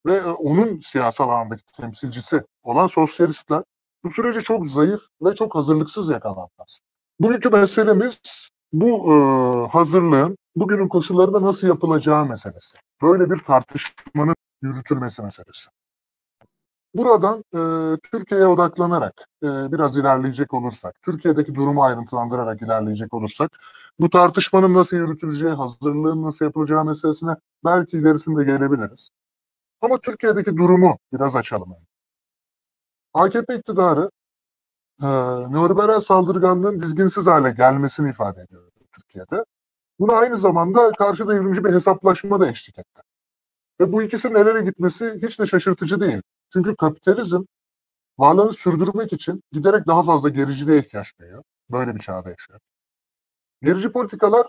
ve e, onun siyasal alandaki temsilcisi olan sosyalistler bu süreci çok zayıf ve çok hazırlıksız yakalandılar. Bugünkü meselemiz bu e, hazırlığın bugünün koşullarında nasıl yapılacağı meselesi. Böyle bir tartışmanın yürütülmesi meselesi. Buradan e, Türkiye'ye odaklanarak e, biraz ilerleyecek olursak, Türkiye'deki durumu ayrıntılandırarak ilerleyecek olursak, bu tartışmanın nasıl yürütüleceği, hazırlığın nasıl yapılacağı meselesine belki ilerisinde gelebiliriz. Ama Türkiye'deki durumu biraz açalım. AKP iktidarı e, neoliberal saldırganlığın dizginsiz hale gelmesini ifade ediyor Türkiye'de. Buna aynı zamanda karşı devrimci bir hesaplaşma da eşlik etti. Ve bu ikisinin el gitmesi hiç de şaşırtıcı değil. Çünkü kapitalizm varlığını sürdürmek için giderek daha fazla gericiliğe ihtiyaç duyuyor. Böyle bir çağda yaşıyor. Gerici politikalar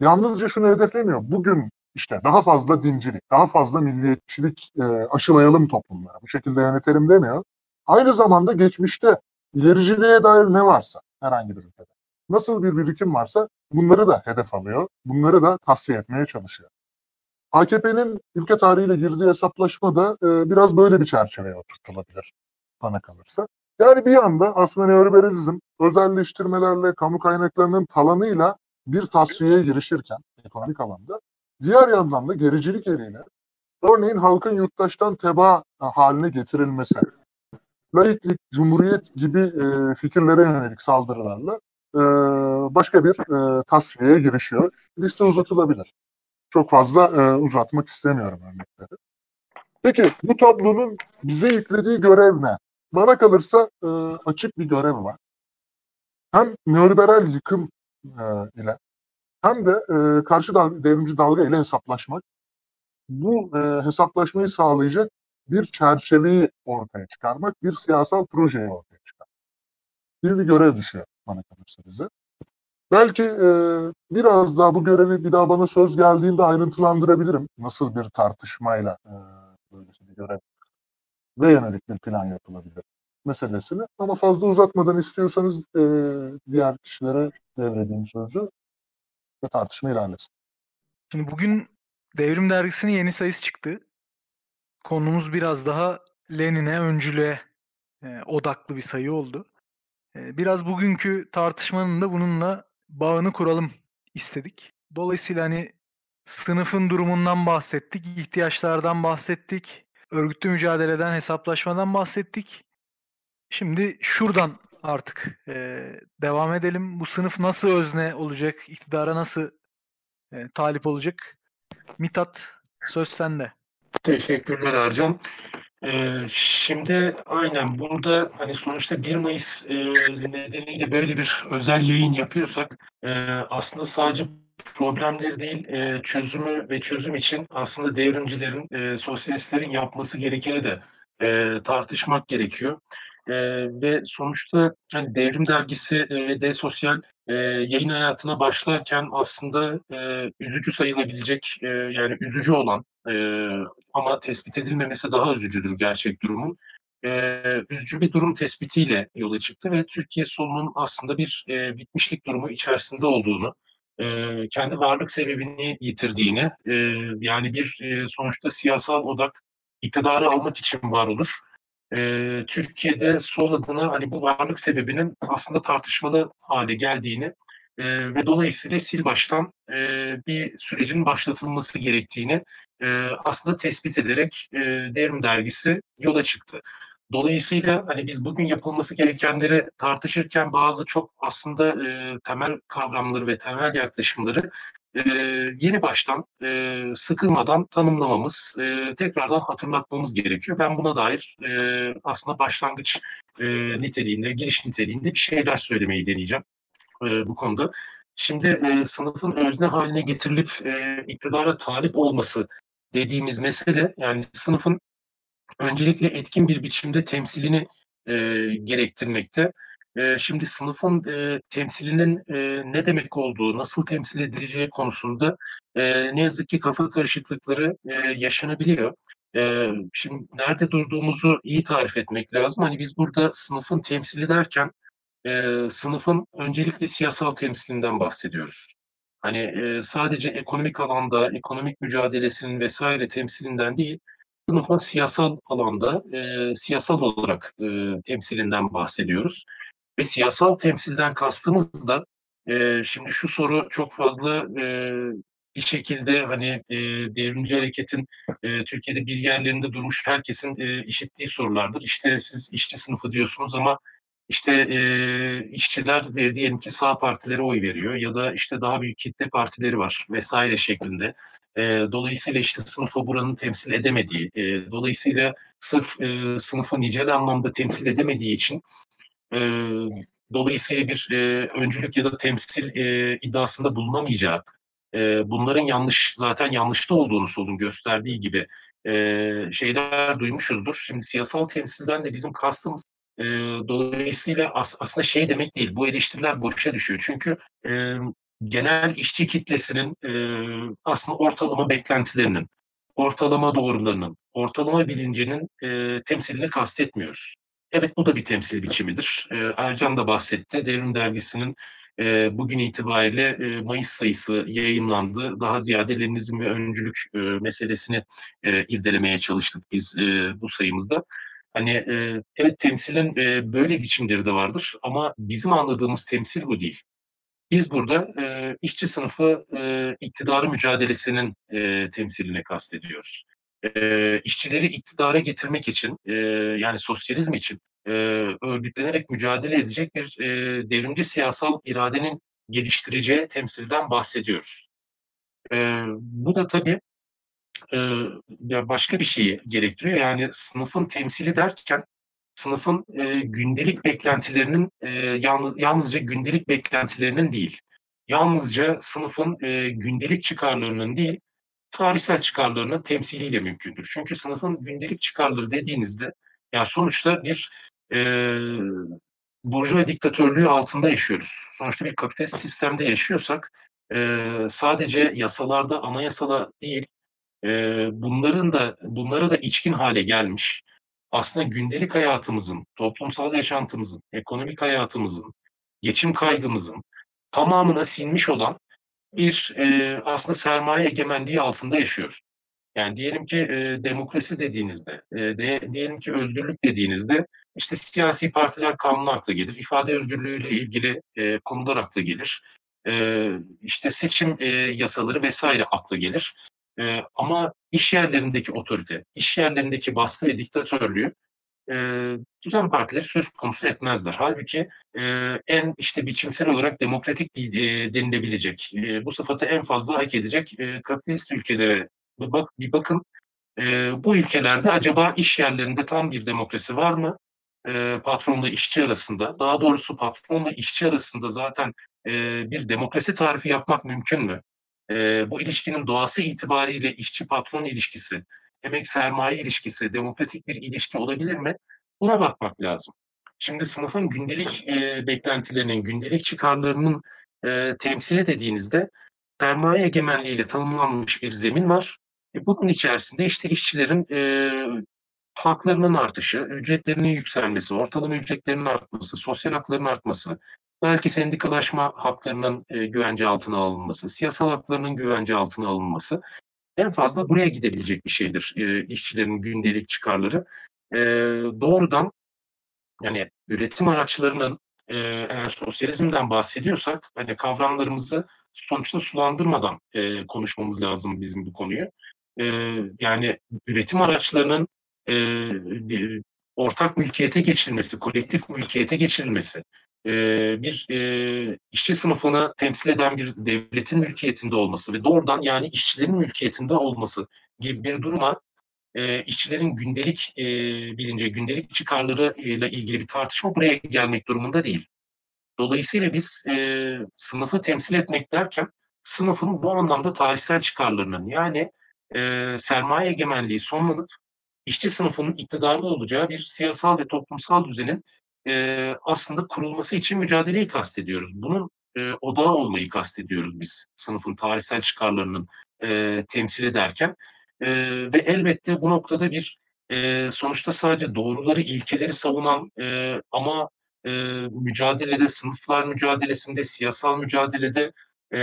yalnızca şunu hedeflemiyor. Bugün işte daha fazla dincilik, daha fazla milliyetçilik e, aşılayalım toplumlara. Bu şekilde yönetelim demiyor. Aynı zamanda geçmişte ilericiliğe dair ne varsa herhangi bir ülkede, nasıl bir birikim varsa bunları da hedef alıyor, bunları da tasfiye etmeye çalışıyor. AKP'nin ülke tarihiyle girdiği hesaplaşma da e, biraz böyle bir çerçeveye oturtulabilir bana kalırsa. Yani bir yanda aslında neoliberalizm özelleştirmelerle, kamu kaynaklarının talanıyla bir tasfiyeye girişirken ekonomik alanda Diğer yandan da gericilik eliyle örneğin halkın yurttaştan teba haline getirilmesi, laiklik, cumhuriyet gibi e, fikirlere yönelik saldırılarla e, başka bir e, tasfiyeye girişiyor. Liste uzatılabilir. Çok fazla e, uzatmak istemiyorum örnekleri. Peki bu tablonun bize yüklediği görev ne? Bana kalırsa e, açık bir görev var. Hem neoliberal yıkım e, ile hem de e, karşı dalga, devrimci dalga ile hesaplaşmak. Bu e, hesaplaşmayı sağlayacak bir çerçeveyi ortaya çıkarmak, bir siyasal projeyi ortaya çıkarmak gibi bir görev düşüyor bana kalırsa bize. Belki e, biraz daha bu görevi bir daha bana söz geldiğinde ayrıntılandırabilirim. Nasıl bir tartışmayla e, böyle bir görev ve yönelik bir plan yapılabilir meselesini. Ama fazla uzatmadan istiyorsanız e, diğer kişilere devredeyim sözü tartışma ilerlesin. Şimdi bugün Devrim Dergisi'nin yeni sayısı çıktı. Konumuz biraz daha Lenin'e, öncülüğe e, odaklı bir sayı oldu. E, biraz bugünkü tartışmanın da bununla bağını kuralım istedik. Dolayısıyla hani sınıfın durumundan bahsettik, ihtiyaçlardan bahsettik, örgütlü mücadeleden, hesaplaşmadan bahsettik. Şimdi şuradan artık e, devam edelim. Bu sınıf nasıl özne olacak, iktidara nasıl e, talip olacak? Mithat, söz sende. Teşekkürler Ercan. Ee, şimdi aynen burada hani sonuçta 1 Mayıs e, nedeniyle böyle bir özel yayın yapıyorsak e, aslında sadece problemleri değil e, çözümü ve çözüm için aslında devrimcilerin, e, sosyalistlerin yapması gerekeni de e, tartışmak gerekiyor. E, ve sonuçta hani Devrim Dergisi e, ve D Sosyal e, yayın hayatına başlarken aslında e, üzücü sayılabilecek e, yani üzücü olan e, ama tespit edilmemesi daha üzücüdür gerçek durumun. E, üzücü bir durum tespitiyle yola çıktı ve Türkiye solunun aslında bir e, bitmişlik durumu içerisinde olduğunu, e, kendi varlık sebebini yitirdiğini, e, yani bir e, sonuçta siyasal odak iktidarı almak için var olur e, Türkiye'de sol adına hani bu varlık sebebinin aslında tartışmalı hale geldiğini e, ve dolayısıyla sil baştan e, bir sürecin başlatılması gerektiğini e, aslında tespit ederek e, Devrim Dergisi yola çıktı. Dolayısıyla hani biz bugün yapılması gerekenleri tartışırken bazı çok aslında e, temel kavramları ve temel yaklaşımları e, yeni baştan e, sıkılmadan tanımlamamız, e, tekrardan hatırlatmamız gerekiyor. Ben buna dair e, aslında başlangıç e, niteliğinde, giriş niteliğinde bir şeyler söylemeyi deneyeceğim e, bu konuda. Şimdi e, sınıfın özne haline getirilip e, iktidara talip olması dediğimiz mesele, yani sınıfın öncelikle etkin bir biçimde temsilini e, gerektirmekte. Şimdi sınıfın e, temsilinin ne demek olduğu, nasıl temsil edileceği konusunda ne yazık ki kafa karışıklıkları yaşanabiliyor. Şimdi nerede durduğumuzu iyi tarif etmek lazım. Hani biz burada sınıfın temsili derken sınıfın öncelikle siyasal temsilinden bahsediyoruz. Hani sadece ekonomik alanda, ekonomik mücadelesinin vesaire temsilinden değil, sınıfın siyasal alanda, siyasal olarak e, temsilinden bahsediyoruz. Ve siyasal temsilden kastımız da e, şimdi şu soru çok fazla e, bir şekilde hani e, devrimci hareketin e, Türkiye'de bir yerlerinde durmuş herkesin e, işittiği sorulardır. İşte siz işçi sınıfı diyorsunuz ama işte e, işçiler e, diyelim ki sağ partilere oy veriyor ya da işte daha büyük kitle partileri var vesaire şeklinde. E, dolayısıyla işte sınıfı buranın temsil edemediği, e, dolayısıyla sırf e, sınıfı nicel anlamda temsil edemediği için e, dolayısıyla bir e, öncülük ya da temsil e, iddiasında bulunamayacağı, e, bunların yanlış zaten yanlışta olduğunu solun gösterdiği gibi e, şeyler duymuşuzdur. Şimdi siyasal temsilden de bizim kastımız e, dolayısıyla as, aslında şey demek değil. Bu eleştiriler boşa düşüyor. Çünkü e, genel işçi kitlesinin e, aslında ortalama beklentilerinin, ortalama doğrularının, ortalama bilincinin e, temsilini kastetmiyoruz. Evet bu da bir temsil biçimidir. E, Ercan da bahsetti. Devrim Dergisi'nin e, bugün itibariyle e, Mayıs sayısı yayınlandı. Daha ziyade Leninizm ve öncülük e, meselesini e, irdelemeye çalıştık biz e, bu sayımızda. Hani e, evet temsilin e, böyle biçimleri de vardır ama bizim anladığımız temsil bu değil. Biz burada e, işçi sınıfı e, iktidarı mücadelesinin e, temsiline kastediyoruz e, işçileri iktidara getirmek için e, yani sosyalizm için e, örgütlenerek mücadele edecek bir e, devrimci siyasal iradenin geliştireceği temsilden bahsediyoruz. E, bu da tabii e, ya başka bir şeyi gerektiriyor. Yani sınıfın temsili derken sınıfın e, gündelik beklentilerinin e, yalnız, yalnızca gündelik beklentilerinin değil, yalnızca sınıfın e, gündelik çıkarlarının değil, tarihsel çıkarlarının temsiliyle mümkündür. Çünkü sınıfın gündelik çıkarları dediğinizde yani sonuçta bir e, burjuva diktatörlüğü altında yaşıyoruz. Sonuçta bir kapitalist sistemde yaşıyorsak e, sadece yasalarda, anayasada değil e, bunların da bunlara da içkin hale gelmiş aslında gündelik hayatımızın, toplumsal yaşantımızın, ekonomik hayatımızın, geçim kaygımızın tamamına sinmiş olan bir e, aslında sermaye egemenliği altında yaşıyoruz. Yani diyelim ki e, demokrasi dediğinizde, e, de, diyelim ki özgürlük dediğinizde işte siyasi partiler kanunu akla gelir, ifade özgürlüğüyle ilgili e, konular akla gelir, e, işte seçim e, yasaları vesaire akla gelir. E, ama iş yerlerindeki otorite, iş yerlerindeki baskı ve diktatörlüğü e, düzen partileri söz konusu etmezler. Halbuki e, en işte biçimsel olarak demokratik e, denilebilecek, e, bu sıfatı en fazla hak edecek e, kapitalist ülkelere bir, bak, bir bakın. E, bu ülkelerde acaba iş yerlerinde tam bir demokrasi var mı? E, patronla işçi arasında, daha doğrusu patronla işçi arasında zaten e, bir demokrasi tarifi yapmak mümkün mü? E, bu ilişkinin doğası itibariyle işçi-patron ilişkisi, emek-sermaye ilişkisi, demokratik bir ilişki olabilir mi? Buna bakmak lazım. Şimdi sınıfın gündelik e, beklentilerinin, gündelik çıkarlarının e, temsili dediğinizde sermaye egemenliğiyle tanımlanmış bir zemin var. E, bunun içerisinde işte işçilerin e, haklarının artışı, ücretlerinin yükselmesi, ortalama ücretlerinin artması, sosyal hakların artması, belki sendikalaşma haklarının e, güvence altına alınması, siyasal haklarının güvence altına alınması en fazla buraya gidebilecek bir şeydir e, işçilerin gündelik çıkarları. E, doğrudan yani üretim araçlarının e, eğer sosyalizmden bahsediyorsak hani kavramlarımızı sonuçta sulandırmadan e, konuşmamız lazım bizim bu konuyu. E, yani üretim araçlarının e, ortak mülkiyete geçirilmesi, kolektif mülkiyete geçirilmesi, e, bir e, işçi sınıfını temsil eden bir devletin mülkiyetinde olması ve doğrudan yani işçilerin mülkiyetinde olması gibi bir duruma e, işçilerin gündelik e, bilince, gündelik çıkarları ile ilgili bir tartışma buraya gelmek durumunda değil. Dolayısıyla biz e, sınıfı temsil etmek derken sınıfın bu anlamda tarihsel çıkarlarının yani e, sermaye egemenliği sonlanıp işçi sınıfının iktidarlı olacağı bir siyasal ve toplumsal düzenin e, aslında kurulması için mücadeleyi kastediyoruz. Bunun e, odağı olmayı kastediyoruz biz sınıfın tarihsel çıkarlarının e, temsil ederken. E, ve elbette bu noktada bir e, sonuçta sadece doğruları, ilkeleri savunan e, ama e, mücadelede, sınıflar mücadelesinde, siyasal mücadelede e,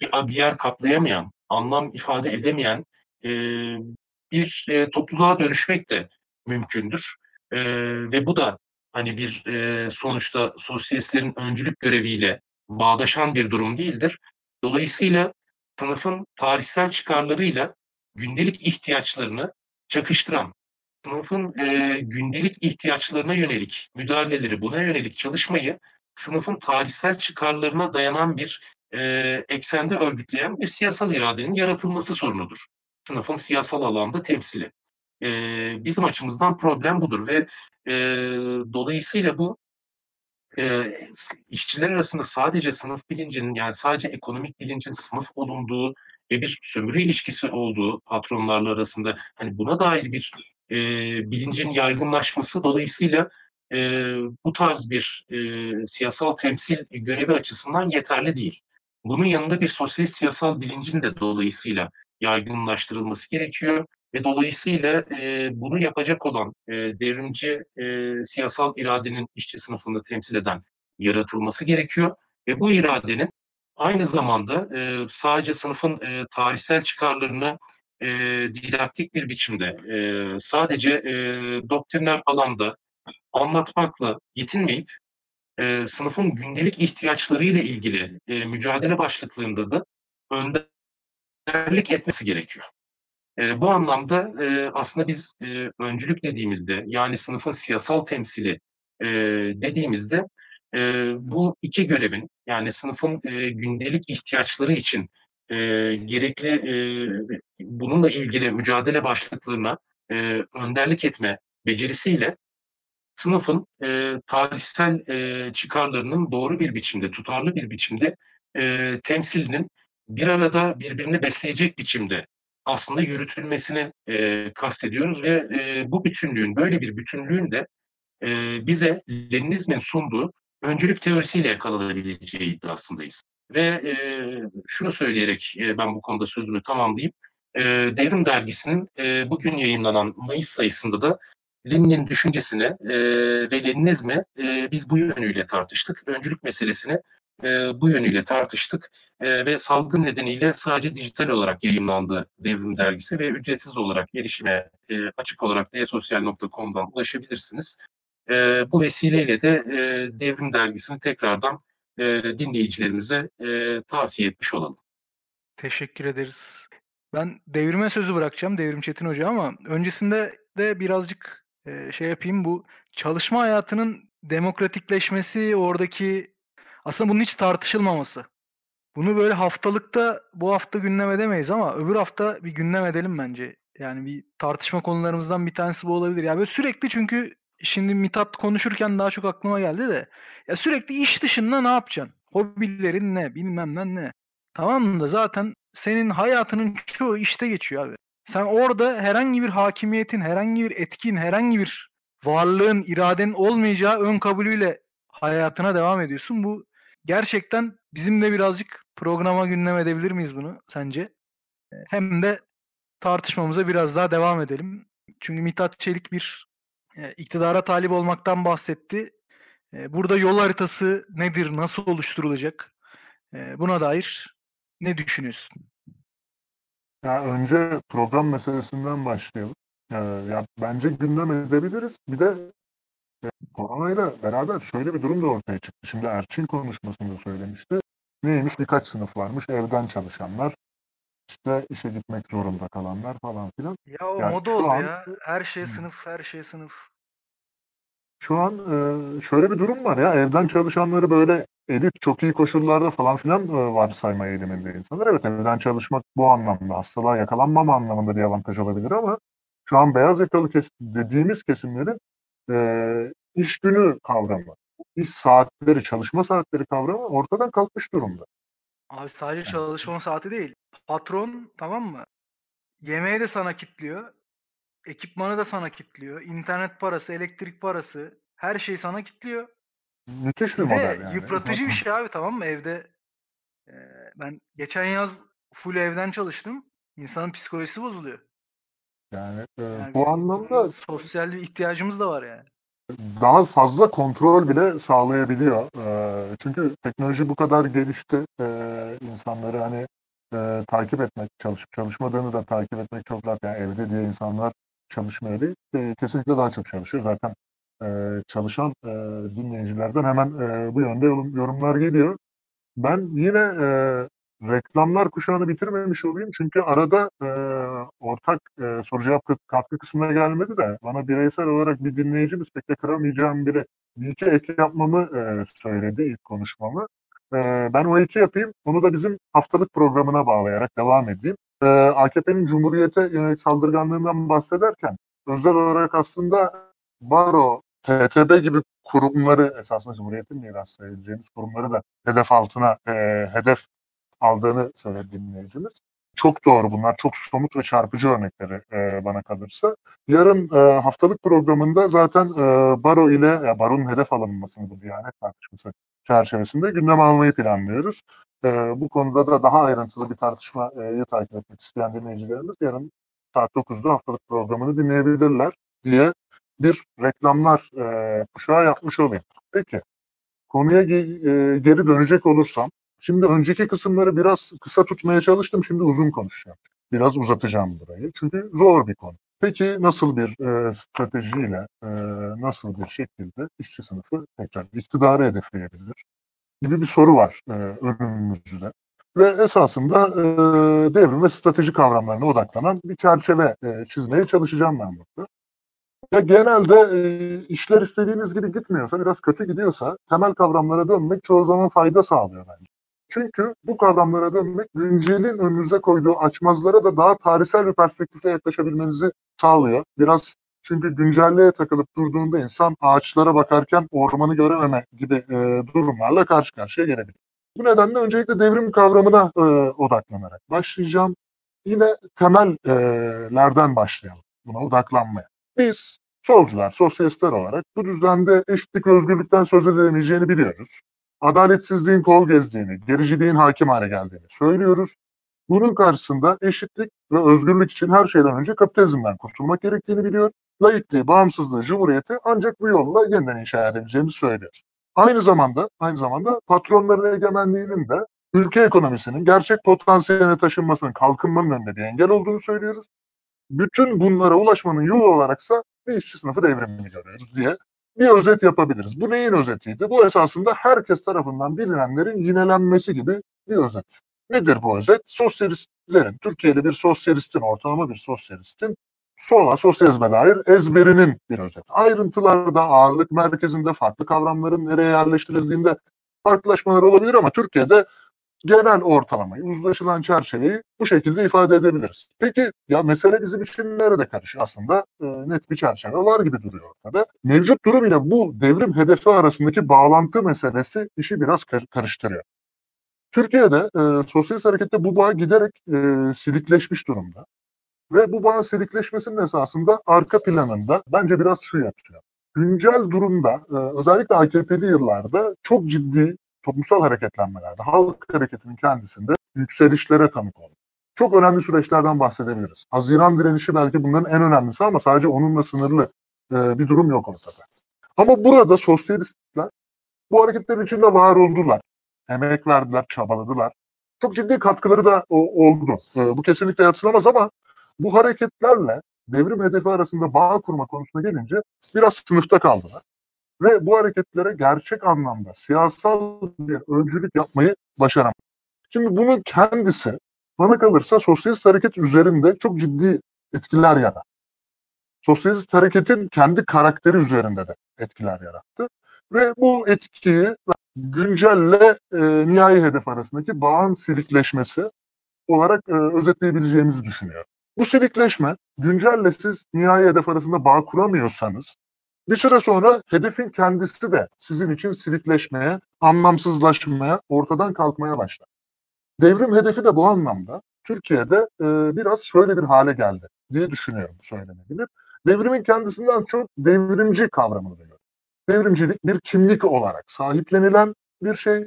bir, bir yer kaplayamayan, anlam ifade edemeyen e, bir e, topluluğa dönüşmek de mümkündür. E, ve bu da hani bir e, sonuçta sosyalistlerin öncülük göreviyle bağdaşan bir durum değildir. Dolayısıyla sınıfın tarihsel çıkarlarıyla gündelik ihtiyaçlarını çakıştıran, sınıfın e, gündelik ihtiyaçlarına yönelik müdahaleleri, buna yönelik çalışmayı sınıfın tarihsel çıkarlarına dayanan bir e, eksende örgütleyen bir siyasal iradenin yaratılması sorunudur. Sınıfın siyasal alanda temsili. E, bizim açımızdan problem budur ve e, dolayısıyla bu e, işçiler arasında sadece sınıf bilincinin yani sadece ekonomik bilincin sınıf olunduğu ve bir sömürü ilişkisi olduğu patronlarla arasında hani buna dair bir e, bilincin yaygınlaşması dolayısıyla e, bu tarz bir e, siyasal temsil görevi açısından yeterli değil. Bunun yanında bir sosyalist siyasal bilincin de dolayısıyla yaygınlaştırılması gerekiyor ve dolayısıyla e, bunu yapacak olan e, devrimci e, siyasal iradenin işçi sınıfını temsil eden yaratılması gerekiyor ve bu iradenin aynı zamanda e, sadece sınıfın e, tarihsel çıkarlarını e, didaktik bir biçimde e, sadece e, doktriner alanda anlatmakla yetinmeyip e, sınıfın gündelik ihtiyaçlarıyla ilgili e, mücadele başlıklarında da önderlik etmesi gerekiyor. E, bu anlamda e, aslında biz e, öncülük dediğimizde yani sınıfın siyasal temsili e, dediğimizde e, bu iki görevin yani sınıfın e, gündelik ihtiyaçları için e, gerekli e, bununla ilgili mücadele başlıklarına e, önderlik etme becerisiyle sınıfın e, tarihsel e, çıkarlarının doğru bir biçimde, tutarlı bir biçimde e, temsilinin bir arada birbirini besleyecek biçimde aslında yürütülmesini e, kastediyoruz ve e, bu bütünlüğün, böyle bir bütünlüğün de e, bize Leninizmin sunduğu öncülük teorisiyle yakalanabileceği iddiasındayız. Ve e, şunu söyleyerek e, ben bu konuda sözümü tamamlayayım. E, Devrim Dergisi'nin e, bugün yayınlanan Mayıs sayısında da Lenin'in düşüncesini e, ve Leninizmi e, biz bu yönüyle tartıştık. Öncülük meselesini e, bu yönüyle tartıştık e, ve salgın nedeniyle sadece dijital olarak yayınlandı Devrim Dergisi ve ücretsiz olarak erişime e, açık olarak dsosyal.com'dan ulaşabilirsiniz. E, bu vesileyle de e, Devrim Dergisi'ni tekrardan e, dinleyicilerimize e, tavsiye etmiş olalım. Teşekkür ederiz. Ben devrime sözü bırakacağım Devrim Çetin Hoca ama öncesinde de birazcık e, şey yapayım bu çalışma hayatının demokratikleşmesi oradaki aslında bunun hiç tartışılmaması. Bunu böyle haftalıkta bu hafta gündem edemeyiz ama öbür hafta bir gündem edelim bence. Yani bir tartışma konularımızdan bir tanesi bu olabilir. Ya böyle sürekli çünkü şimdi Mithat konuşurken daha çok aklıma geldi de ya sürekli iş dışında ne yapacaksın? Hobilerin ne? Bilmem ne ne. Tamam da zaten senin hayatının çoğu işte geçiyor abi. Sen orada herhangi bir hakimiyetin, herhangi bir etkin, herhangi bir varlığın, iradenin olmayacağı ön kabulüyle hayatına devam ediyorsun. Bu gerçekten bizim de birazcık programa gündem edebilir miyiz bunu sence? Hem de tartışmamıza biraz daha devam edelim. Çünkü Mithat Çelik bir e, iktidara talip olmaktan bahsetti. E, burada yol haritası nedir, nasıl oluşturulacak? E, buna dair ne düşünüyorsun? Ya önce program meselesinden başlayalım. Ee, ya bence gündem edebiliriz. Bir de koronayla beraber şöyle bir durum da ortaya çıktı. Şimdi Erçin konuşmasında söylemişti. Neymiş? Birkaç sınıf varmış. Evden çalışanlar, işte işe gitmek zorunda kalanlar falan filan. Ya o Yani moda oldu an- ya. Her şeye Hı. sınıf, her şeye sınıf. Şu an e, şöyle bir durum var ya evden çalışanları böyle elit çok iyi koşullarda falan filan e, varsayma eğiliminde insanlar. Evet evden çalışmak bu anlamda hastalığa yakalanmama anlamında bir avantaj olabilir ama şu an beyaz yakalı kes dediğimiz kesimlerin e, iş günü kavramı, iş saatleri, çalışma saatleri kavramı ortadan kalkmış durumda. Abi sadece çalışma saati değil. Patron tamam mı? Yemeği de sana kitliyor. Ekipmanı da sana kitliyor. İnternet parası, elektrik parası, her şey sana kitliyor. Müthiş bir Bir de model yani. yıpratıcı bir şey abi tamam mı? Evde e, ben geçen yaz full evden çalıştım. İnsanın psikolojisi bozuluyor. Yani, e, Yani bu anlamda sosyal bir ihtiyacımız da var yani. daha fazla kontrol bile sağlayabiliyor. Ee, çünkü teknoloji bu kadar gelişti. Ee, insanları hani e, takip etmek, çalışıp çalışmadığını da takip etmek çok rahat. Yani evde diye insanlar çalışmıyor değil. E, kesinlikle daha çok çalışıyor. Zaten e, çalışan e, dinleyicilerden hemen e, bu yönde yorum- yorumlar geliyor. Ben yine e, reklamlar kuşağını bitirmemiş olayım. Çünkü arada e, ortak e, soru cevap kı- katkı kısmına gelmedi de bana bireysel olarak bir dinleyicimiz pek de kıramayacağım biri bir iki ek yapmamı e, söyledi ilk konuşmamı. E, ben o iki yapayım. Onu da bizim haftalık programına bağlayarak devam edeyim. E, AKP'nin Cumhuriyete yönelik saldırganlığından bahsederken özel olarak aslında Baro, TTB gibi kurumları esasında Cumhuriyet'in miras sayabileceğimiz kurumları da hedef altına e, hedef aldığını söyledi dinleyicimiz. Çok doğru bunlar. Çok somut ve çarpıcı örnekleri e, bana kalırsa. Yarın e, haftalık programında zaten e, Baro ile ya Baro'nun hedef alınmasını bu Diyanet tartışması çerçevesinde gündem almayı planlıyoruz. E, bu konuda da daha ayrıntılı bir tartışmayı takip etmek isteyen dinleyicilerimiz yarın saat 9'da haftalık programını dinleyebilirler diye bir reklamlar e, kuşağı yapmış olayım. Peki konuya ge- e, geri dönecek olursam Şimdi önceki kısımları biraz kısa tutmaya çalıştım. Şimdi uzun konuşacağım. Biraz uzatacağım burayı. Çünkü zor bir konu. Peki nasıl bir e, stratejiyle, e, nasıl bir şekilde işçi sınıfı tekrar iktidarı hedefleyebilir gibi bir soru var e, önümüzde. Ve esasında e, devrim ve strateji kavramlarına odaklanan bir çerçeve e, çizmeye çalışacağım ben burada. Ya genelde e, işler istediğiniz gibi gitmiyorsa, biraz kötü gidiyorsa temel kavramlara dönmek çoğu zaman fayda sağlıyor bence. Çünkü bu kavramlara dönmek güncelin önünüze koyduğu açmazlara da daha tarihsel bir perspektifle yaklaşabilmenizi sağlıyor. Biraz çünkü güncelliğe takılıp durduğunda insan ağaçlara bakarken ormanı görememe gibi e, durumlarla karşı karşıya gelebilir. Bu nedenle öncelikle devrim kavramına e, odaklanarak başlayacağım. yine temellerden başlayalım buna odaklanmaya. Biz solcular, sosyalistler olarak bu düzende eşitlik ve özgürlükten söz edilemeyeceğini biliyoruz. Adaletsizliğin kol gezdiğini, gericiliğin hakim hale geldiğini söylüyoruz. Bunun karşısında eşitlik ve özgürlük için her şeyden önce kapitalizmden kurtulmak gerektiğini biliyor. Laikliği, bağımsızlığı, cumhuriyeti ancak bu yolla yeniden inşa edebileceğimizi söylüyoruz. Aynı zamanda aynı zamanda patronların egemenliğinin de ülke ekonomisinin gerçek potansiyeline taşınmasının kalkınmanın önünde bir engel olduğunu söylüyoruz. Bütün bunlara ulaşmanın yolu olaraksa bir işçi sınıfı devrimini görüyoruz diye bir özet yapabiliriz. Bu neyin özetiydi? Bu esasında herkes tarafından bilinenlerin yinelenmesi gibi bir özet. Nedir bu özet? Sosyalistlerin, Türkiye'de bir sosyalistin, ortalama bir sosyalistin sola, sosyalizme dair ezberinin bir özet. Ayrıntılarda, ağırlık merkezinde, farklı kavramların nereye yerleştirildiğinde farklılaşmalar olabilir ama Türkiye'de genel ortalamayı, uzlaşılan çerçeveyi bu şekilde ifade edebiliriz. Peki ya mesele bizim için nerede karışıyor? Aslında e, net bir çerçeve var gibi duruyor ortada. Mevcut durum ile bu devrim hedefi arasındaki bağlantı meselesi işi biraz kar- karıştırıyor. Türkiye'de e, sosyalist harekette bu bağ giderek e, silikleşmiş durumda. Ve bu bağın silikleşmesinin esasında arka planında bence biraz şu yatıyor. Güncel durumda e, özellikle AKP'li yıllarda çok ciddi toplumsal hareketlenmelerde, halk hareketinin kendisinde yükselişlere tanık oldu. Çok önemli süreçlerden bahsedebiliriz. Haziran direnişi belki bunların en önemlisi ama sadece onunla sınırlı e, bir durum yok ortada. Ama burada sosyalistler bu hareketlerin içinde var oldular. Emek verdiler, çabaladılar. Çok ciddi katkıları da oldu. E, bu kesinlikle yatsınamaz ama bu hareketlerle devrim hedefi arasında bağ kurma konusuna gelince biraz sınıfta kaldılar ve bu hareketlere gerçek anlamda siyasal bir öncülük yapmayı başaramadı. Şimdi bunun kendisi bana kalırsa sosyalist hareket üzerinde çok ciddi etkiler yarattı. Sosyalist hareketin kendi karakteri üzerinde de etkiler yarattı. Ve bu etkiyi güncelle e, nihai hedef arasındaki bağın silikleşmesi olarak e, özetleyebileceğimizi düşünüyorum. Bu silikleşme güncelle siz nihai hedef arasında bağ kuramıyorsanız bir süre sonra hedefin kendisi de sizin için silikleşmeye, anlamsızlaşmaya, ortadan kalkmaya başlar. Devrim hedefi de bu anlamda Türkiye'de e, biraz şöyle bir hale geldi diye düşünüyorum söylenebilir. Devrimin kendisinden çok devrimci kavramını duyuyorum. Devrimcilik bir kimlik olarak sahiplenilen bir şey.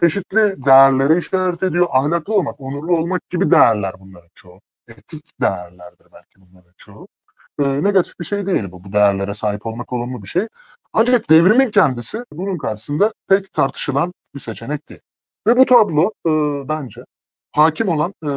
Çeşitli değerlere işaret ediyor. Ahlaklı olmak, onurlu olmak gibi değerler bunların çoğu. Etik değerlerdir belki bunların çoğu e, negatif bir şey değil bu. Bu değerlere sahip olmak olumlu bir şey. Ancak devrimin kendisi bunun karşısında pek tartışılan bir seçenek değil. Ve bu tablo e, bence hakim olan e,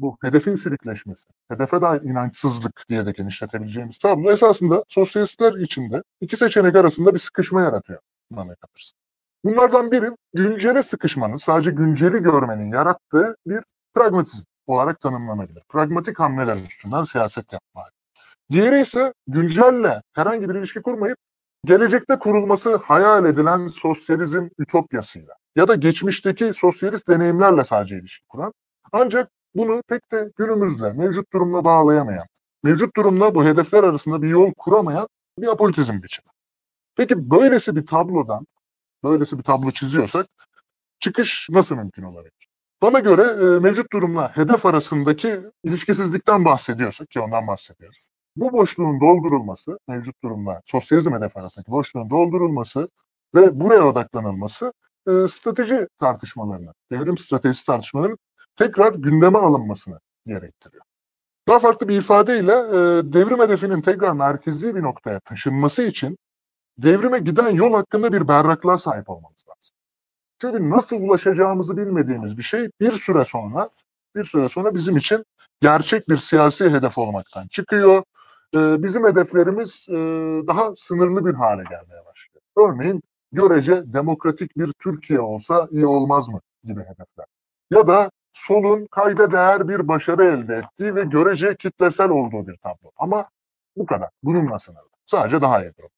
bu hedefin silikleşmesi, hedefe dair inançsızlık diye de genişletebileceğimiz tablo esasında sosyalistler içinde iki seçenek arasında bir sıkışma yaratıyor bana kalırsa. Bunlardan biri güncele sıkışmanın, sadece günceli görmenin yarattığı bir pragmatizm olarak tanımlanabilir. Pragmatik hamleler üstünden siyaset yapma. Diğeri ise güncelle herhangi bir ilişki kurmayıp gelecekte kurulması hayal edilen sosyalizm ütopyasıyla ya da geçmişteki sosyalist deneyimlerle sadece ilişki kuran ancak bunu pek de günümüzle, mevcut durumla bağlayamayan, mevcut durumla bu hedefler arasında bir yol kuramayan bir apolitizm biçimi. Peki böylesi bir tablodan, böylesi bir tablo çiziyorsak çıkış nasıl mümkün olabilir? Bana göre e, mevcut durumla hedef arasındaki ilişkisizlikten bahsediyorsak ki ondan bahsediyoruz. Bu boşluğun doldurulması, mevcut durumda sosyalizm hedef arasındaki boşluğun doldurulması ve buraya odaklanılması e, strateji tartışmalarını, devrim stratejisi tartışmalarının tekrar gündeme alınmasını gerektiriyor. Daha farklı bir ifadeyle e, devrim hedefinin tekrar merkezi bir noktaya taşınması için devrime giden yol hakkında bir berraklığa sahip olmamız lazım. Çünkü nasıl ulaşacağımızı bilmediğimiz bir şey bir süre sonra bir süre sonra bizim için gerçek bir siyasi hedef olmaktan çıkıyor e, bizim hedeflerimiz e, daha sınırlı bir hale gelmeye başlıyor. Örneğin görece demokratik bir Türkiye olsa iyi olmaz mı gibi hedefler. Ya da solun kayda değer bir başarı elde ettiği ve görece kitlesel olduğu bir tablo. Ama bu kadar. Bununla sınırlı. Sadece daha iyi durum.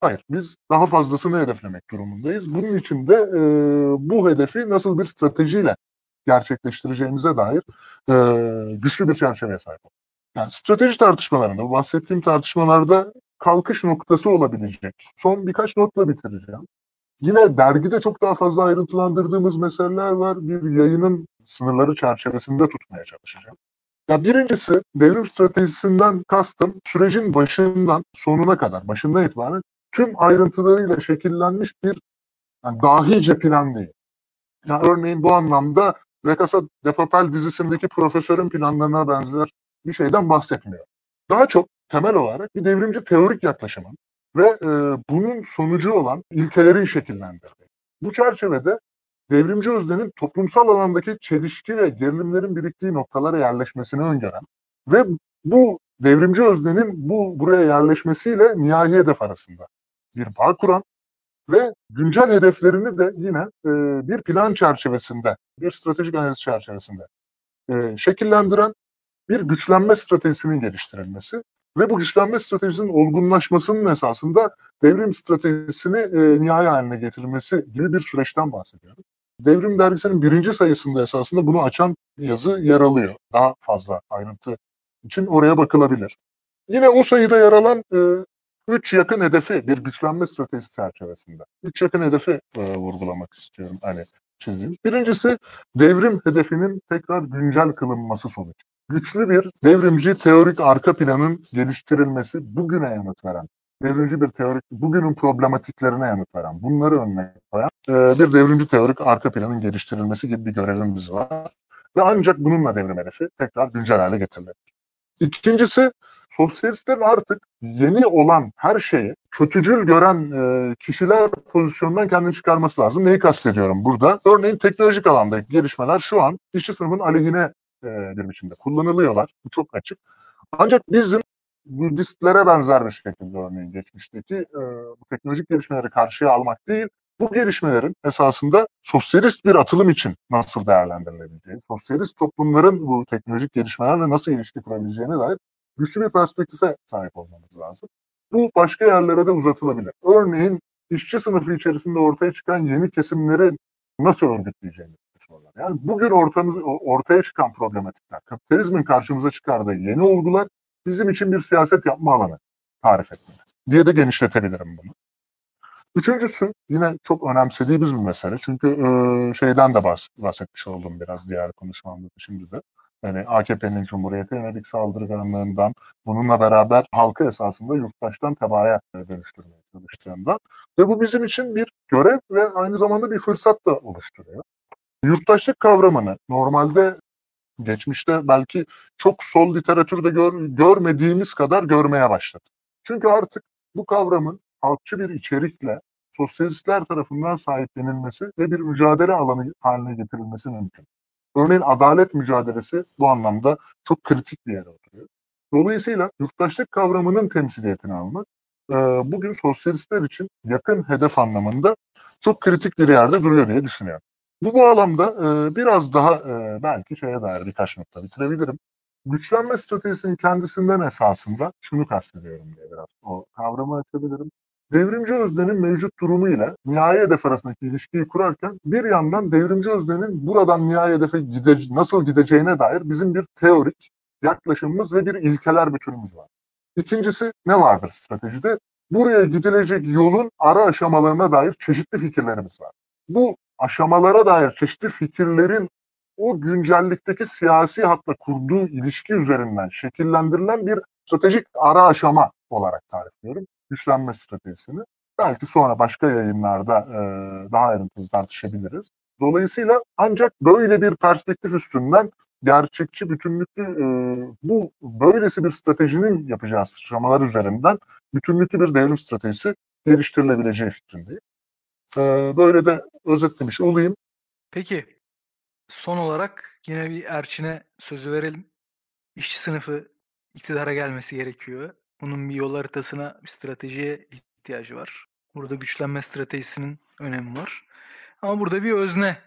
Hayır, biz daha fazlasını hedeflemek durumundayız. Bunun için de e, bu hedefi nasıl bir stratejiyle gerçekleştireceğimize dair e, güçlü bir çerçeveye sahip olalım. Yani strateji tartışmalarında, bahsettiğim tartışmalarda kalkış noktası olabilecek. Son birkaç notla bitireceğim. Yine dergide çok daha fazla ayrıntılandırdığımız meseleler var. Bir yayının sınırları çerçevesinde tutmaya çalışacağım. Ya birincisi devrim stratejisinden kastım sürecin başından sonuna kadar, başından itibaren tüm ayrıntılarıyla şekillenmiş bir yani dahice plan değil. Yani örneğin bu anlamda La Casa de Papel dizisindeki profesörün planlarına benzer bir şeyden bahsetmiyor. Daha çok temel olarak bir devrimci teorik yaklaşımın ve e, bunun sonucu olan ilkeleri şekillendirdi. Bu çerçevede devrimci öznenin toplumsal alandaki çelişki ve gerilimlerin biriktiği noktalara yerleşmesini öngören ve bu devrimci öznenin bu buraya yerleşmesiyle nihai hedef arasında bir bağ kuran ve güncel hedeflerini de yine e, bir plan çerçevesinde, bir stratejik analiz çerçevesinde e, şekillendiren bir güçlenme stratejisinin geliştirilmesi ve bu güçlenme stratejisinin olgunlaşmasının esasında devrim stratejisini e, nihai haline getirilmesi gibi bir süreçten bahsediyorum. Devrim dergisinin birinci sayısında esasında bunu açan yazı yer alıyor. Daha fazla ayrıntı için oraya bakılabilir. Yine o sayıda yer alan e, üç yakın hedefi bir güçlenme stratejisi çerçevesinde. Üç yakın hedefi e, vurgulamak istiyorum hani çizdiğim. Birincisi devrim hedefinin tekrar güncel kılınması sonuç. Güçlü bir devrimci teorik arka planın geliştirilmesi bugüne yanıt veren, devrimci bir teorik, bugünün problematiklerine yanıt veren, bunları önüne koyan e, bir devrimci teorik arka planın geliştirilmesi gibi bir görevimiz var. Ve ancak bununla devrim hedefi tekrar güncel hale getirilir. İkincisi sosyalistlerin artık yeni olan her şeyi kötücül gören e, kişiler pozisyonundan kendini çıkarması lazım. Neyi kastediyorum burada? Örneğin teknolojik alandaki gelişmeler şu an işçi sınıfın aleyhine e, bir biçimde kullanılıyorlar. Bu çok açık. Ancak bizim Budistlere benzer bir şekilde örneğin geçmişteki e, bu teknolojik gelişmeleri karşıya almak değil, bu gelişmelerin esasında sosyalist bir atılım için nasıl değerlendirilebileceği, sosyalist toplumların bu teknolojik gelişmelerle nasıl ilişki kurabileceğine dair güçlü bir perspektife sahip olmamız lazım. Bu başka yerlere de uzatılabilir. Örneğin işçi sınıfı içerisinde ortaya çıkan yeni kesimleri nasıl örgütleyeceğimiz sorular. Yani bugün ortamız, ortaya çıkan problematikler, kapitalizmin karşımıza çıkardığı yeni olgular bizim için bir siyaset yapma alanı tarif etmeli diye de genişletebilirim bunu. Üçüncüsü yine çok önemsediğimiz bir mesele. Çünkü e, şeyden de bahs bahsetmiş oldum biraz diğer konuşmamda şimdi de. Yani AKP'nin Cumhuriyet'e yönelik saldırganlığından, bununla beraber halkı esasında yurttaştan tebaaya dönüştürmeye çalıştığından. Ve bu bizim için bir görev ve aynı zamanda bir fırsat da oluşturuyor. Yurttaşlık kavramını normalde geçmişte belki çok sol literatürde gör, görmediğimiz kadar görmeye başladık. Çünkü artık bu kavramın halkçı bir içerikle sosyalistler tarafından sahiplenilmesi ve bir mücadele alanı haline getirilmesi mümkün. Örneğin adalet mücadelesi bu anlamda çok kritik bir yere oturuyor. Dolayısıyla yurttaşlık kavramının temsiliyetini almak e, bugün sosyalistler için yakın hedef anlamında çok kritik bir yerde duruyor diye düşünüyorum. Bu bağlamda e, biraz daha e, belki şeye dair birkaç nokta bitirebilirim. Güçlenme stratejisinin kendisinden esasında şunu kastediyorum diye biraz o kavramı açabilirim devrimci öznenin mevcut durumu ile nihai hedef arasındaki ilişkiyi kurarken bir yandan devrimci öznenin buradan nihai hedefe gide, nasıl gideceğine dair bizim bir teorik yaklaşımımız ve bir ilkeler bütünümüz var. İkincisi ne vardır stratejide? Buraya gidilecek yolun ara aşamalarına dair çeşitli fikirlerimiz var. Bu aşamalara dair çeşitli fikirlerin o güncellikteki siyasi hatta kurduğu ilişki üzerinden şekillendirilen bir stratejik ara aşama olarak tarifliyorum güçlenme stratejisini. Belki sonra başka yayınlarda e, daha ayrıntılı tartışabiliriz. Dolayısıyla ancak böyle bir perspektif üstünden gerçekçi, bütünlüklü e, bu böylesi bir stratejinin yapacağı sıçramalar üzerinden bütünlüklü bir devrim stratejisi geliştirilebileceği fikrindeyim. E, böyle de özetlemiş olayım. Peki son olarak yine bir Erçin'e sözü verelim. İşçi sınıfı iktidara gelmesi gerekiyor. Bunun bir yol haritasına, bir stratejiye ihtiyacı var. Burada güçlenme stratejisinin önemi var. Ama burada bir özne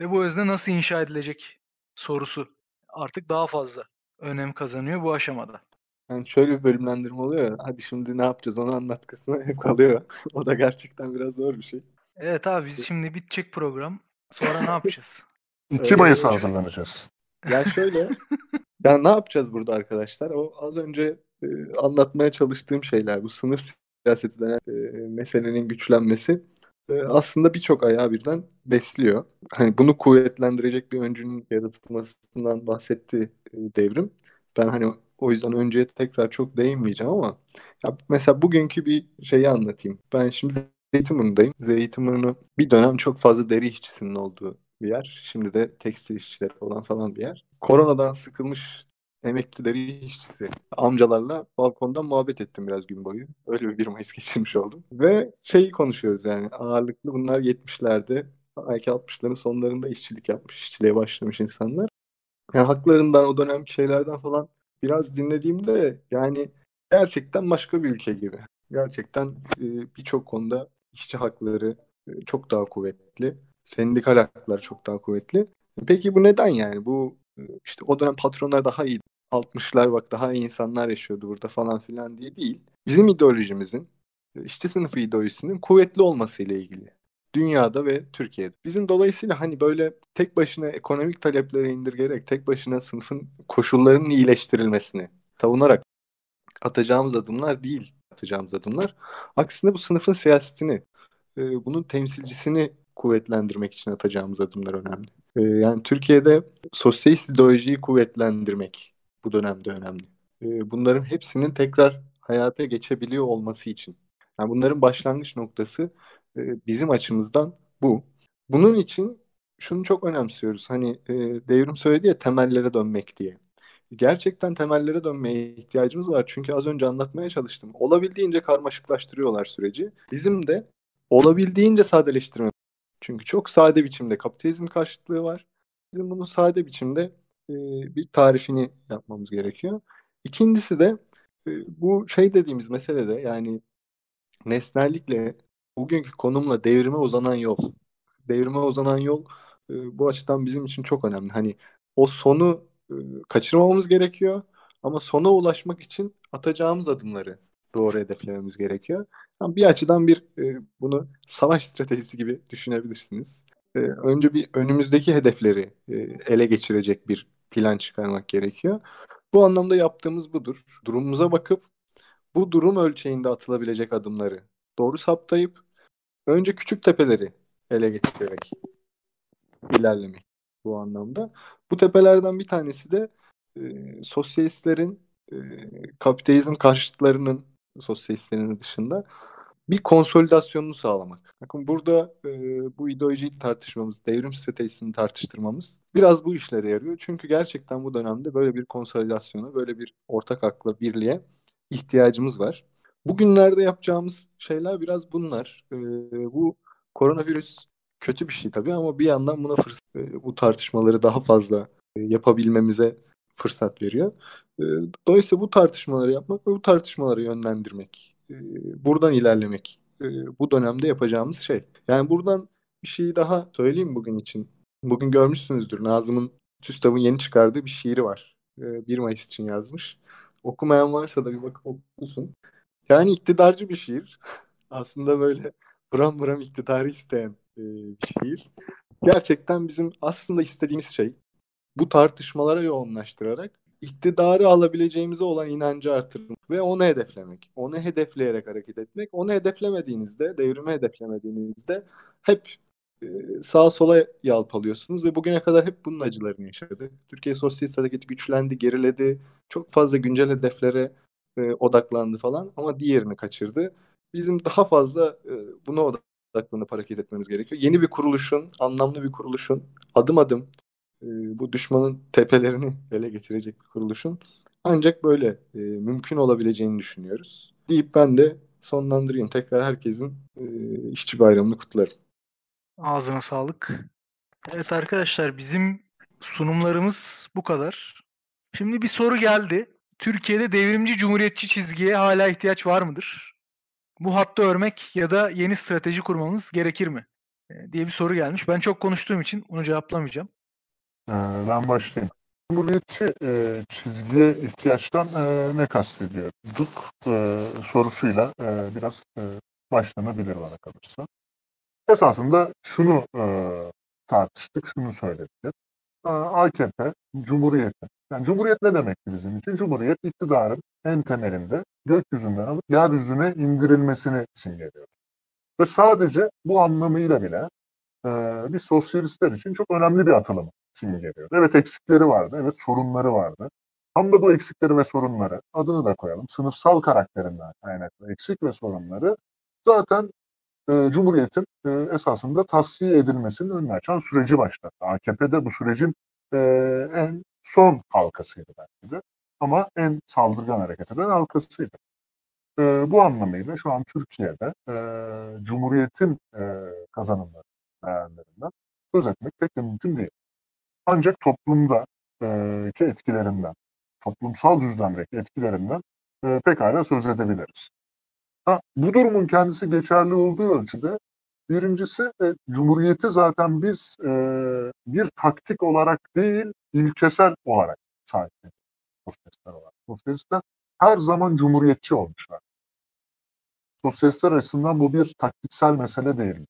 ve bu özne nasıl inşa edilecek sorusu artık daha fazla önem kazanıyor bu aşamada. Yani şöyle bir bölümlendirme oluyor ya. Hadi şimdi ne yapacağız onu anlat kısmı hep kalıyor. o da gerçekten biraz zor bir şey. Evet abi biz şimdi bitecek program. Sonra ne yapacağız? 2 Mayıs'a hazırlanacağız. Ya şöyle. ya ne yapacağız burada arkadaşlar? O az önce e, anlatmaya çalıştığım şeyler. Bu sınır siyaseti denen e, meselenin güçlenmesi. e, aslında birçok ayağı birden besliyor. Hani bunu kuvvetlendirecek bir öncünün yaratılmasından bahsetti e, devrim. Ben hani o yüzden önceye tekrar çok değinmeyeceğim ama ya mesela bugünkü bir şeyi anlatayım. Ben şimdi Zeytinburnu'ndayım. Zeytinburnu bir dönem çok fazla deri işçisinin olduğu bir yer. Şimdi de tekstil işçileri olan falan bir yer. Koronadan sıkılmış emekli deri işçisi amcalarla balkonda muhabbet ettim biraz gün boyu. Öyle bir 1 Mayıs geçirmiş oldum. Ve şeyi konuşuyoruz yani ağırlıklı bunlar 70'lerde belki 60'ların sonlarında işçilik yapmış, işçiliğe başlamış insanlar. Yani haklarından o dönemki şeylerden falan biraz dinlediğimde yani gerçekten başka bir ülke gibi. Gerçekten birçok konuda işçi hakları e, çok daha kuvvetli. Sendikal haklar çok daha kuvvetli. Peki bu neden yani? Bu e, işte o dönem patronlar daha iyi 60'lar bak daha iyi insanlar yaşıyordu burada falan filan diye değil. Bizim ideolojimizin, işçi sınıfı ideolojisinin kuvvetli olması ile ilgili. Dünyada ve Türkiye'de. Bizim dolayısıyla hani böyle tek başına ekonomik taleplere indirgerek tek başına sınıfın koşullarının iyileştirilmesini savunarak atacağımız adımlar değil atacağımız adımlar. Aksine bu sınıfın siyasetini, e, bunun temsilcisini kuvvetlendirmek için atacağımız adımlar önemli. E, yani Türkiye'de sosyalist ideolojiyi kuvvetlendirmek bu dönemde önemli. E, bunların hepsinin tekrar hayata geçebiliyor olması için. Yani bunların başlangıç noktası e, bizim açımızdan bu. Bunun için şunu çok önemsiyoruz. Hani e, devrim söyledi ya temellere dönmek diye. Gerçekten temellere dönmeye ihtiyacımız var. Çünkü az önce anlatmaya çalıştım. Olabildiğince karmaşıklaştırıyorlar süreci. Bizim de olabildiğince sadeleştirme. Çünkü çok sade biçimde kapitalizm karşıtlığı var. Bizim bunu sade biçimde e, bir tarifini yapmamız gerekiyor. İkincisi de e, bu şey dediğimiz meselede yani nesnellikle bugünkü konumla devrime uzanan yol. Devrime uzanan yol e, bu açıdan bizim için çok önemli. Hani o sonu e, kaçırmamamız gerekiyor ama sona ulaşmak için atacağımız adımları doğru hedeflememiz gerekiyor. Yani bir açıdan bir e, bunu savaş stratejisi gibi düşünebilirsiniz. E, önce bir önümüzdeki hedefleri e, ele geçirecek bir plan çıkarmak gerekiyor. Bu anlamda yaptığımız budur. Durumumuza bakıp bu durum ölçeğinde atılabilecek adımları doğru saptayıp önce küçük tepeleri ele geçirerek ilerlemek bu anlamda. Bu tepelerden bir tanesi de e, sosyalistlerin e, kapitalizm karşıtlarının sosyalistlerin dışında bir konsolidasyonunu sağlamak. Bakın burada e, bu ideolojiyi tartışmamız, devrim stratejisini tartıştırmamız biraz bu işlere yarıyor. Çünkü gerçekten bu dönemde böyle bir konsolidasyona, böyle bir ortak akla, birliğe ihtiyacımız var. Bugünlerde yapacağımız şeyler biraz bunlar. E, bu koronavirüs kötü bir şey tabii ama bir yandan buna fırsat, e, bu tartışmaları daha fazla e, yapabilmemize fırsat veriyor. E, dolayısıyla bu tartışmaları yapmak ve bu tartışmaları yönlendirmek, buradan ilerlemek bu dönemde yapacağımız şey. Yani buradan bir şey daha söyleyeyim bugün için. Bugün görmüşsünüzdür Nazım'ın TÜSTAV'ın yeni çıkardığı bir şiiri var. E, 1 Mayıs için yazmış. Okumayan varsa da bir bakıp okusun. Yani iktidarcı bir şiir. Aslında böyle buram buram iktidarı isteyen e, bir şiir. Gerçekten bizim aslında istediğimiz şey bu tartışmalara yoğunlaştırarak iktidarı alabileceğimize olan inancı artırmak ve onu hedeflemek. Onu hedefleyerek hareket etmek. Onu hedeflemediğinizde, devrimi hedeflemediğinizde hep e, sağa sola yalpalıyorsunuz ve bugüne kadar hep bunun acılarını yaşadı. Türkiye Sosyalist Hareketi güçlendi, geriledi. Çok fazla güncel hedeflere e, odaklandı falan ama diğerini kaçırdı. Bizim daha fazla e, buna odaklanıp hareket etmemiz gerekiyor. Yeni bir kuruluşun, anlamlı bir kuruluşun adım adım e, bu düşmanın tepelerini ele geçirecek bir kuruluşun ancak böyle e, mümkün olabileceğini düşünüyoruz. Deyip ben de sonlandırayım. Tekrar herkesin e, işçi bayramını kutlarım. Ağzına sağlık. Evet arkadaşlar bizim sunumlarımız bu kadar. Şimdi bir soru geldi. Türkiye'de devrimci cumhuriyetçi çizgiye hala ihtiyaç var mıdır? Bu hattı örmek ya da yeni strateji kurmamız gerekir mi? E, diye bir soru gelmiş. Ben çok konuştuğum için onu cevaplamayacağım. Ee, ben başlayayım. Cumhuriyetçi e, çizgiye ihtiyaçtan e, ne kastediyorduk e, sorusuyla e, biraz e, başlanabilir bana kalırsa. Esasında şunu e, tartıştık, şunu söyledik. E, AKP, Cumhuriyeti. Yani Cumhuriyet ne demekti bizim için? Cumhuriyet iktidarın en temelinde gökyüzünden alıp yeryüzüne indirilmesini simgeliyor. Ve sadece bu anlamıyla bile e, bir sosyalistler için çok önemli bir atılım simgeliyor. Evet eksikleri vardı, evet sorunları vardı. Tam da bu eksikleri ve sorunları, adını da koyalım, sınıfsal karakterinden kaynaklı eksik ve sorunları zaten e, Cumhuriyet'in e, esasında tasfiye edilmesinin önünü açan süreci başlattı. AKP'de bu sürecin e, en son halkasıydı belki de ama en saldırgan hareket eden halkasıydı. E, bu anlamıyla şu an Türkiye'de e, Cumhuriyet'in e, kazanımları değerlerinden söz etmek pek de mümkün değil. Ancak toplumda e, ki etkilerinden, toplumsal düzlemdeki etkilerinden e, pekala söz edebiliriz. Ha, bu durumun kendisi geçerli olduğu ölçüde birincisi e, Cumhuriyeti zaten biz e, bir taktik olarak değil, ilkesel olarak sahipleniyoruz. Sosyalistler olarak. Sosyalistler her zaman cumhuriyetçi olmuşlar. Sosyalistler açısından bu bir taktiksel mesele değil.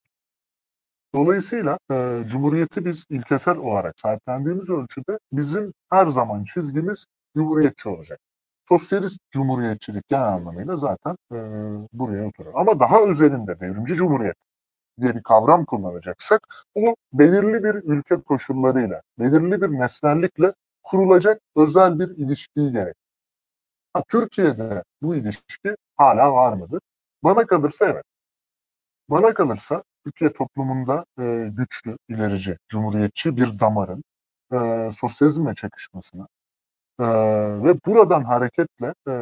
Dolayısıyla e, Cumhuriyeti biz ilkesel olarak sahiplendiğimiz ölçüde bizim her zaman çizgimiz Cumhuriyetçi olacak. Sosyalist Cumhuriyetçilik genel anlamıyla zaten e, buraya oturur. Ama daha özelinde devrimci Cumhuriyet diye bir kavram kullanacaksak o belirli bir ülke koşullarıyla, belirli bir nesnellikle kurulacak özel bir ilişkiyi gerek. Ha, Türkiye'de bu ilişki hala var mıdır? Bana kalırsa evet. Bana kalırsa Türkiye toplumunda e, güçlü, ilerici, cumhuriyetçi bir damarın e, sosyalizmle çakışmasına e, ve buradan hareketle e,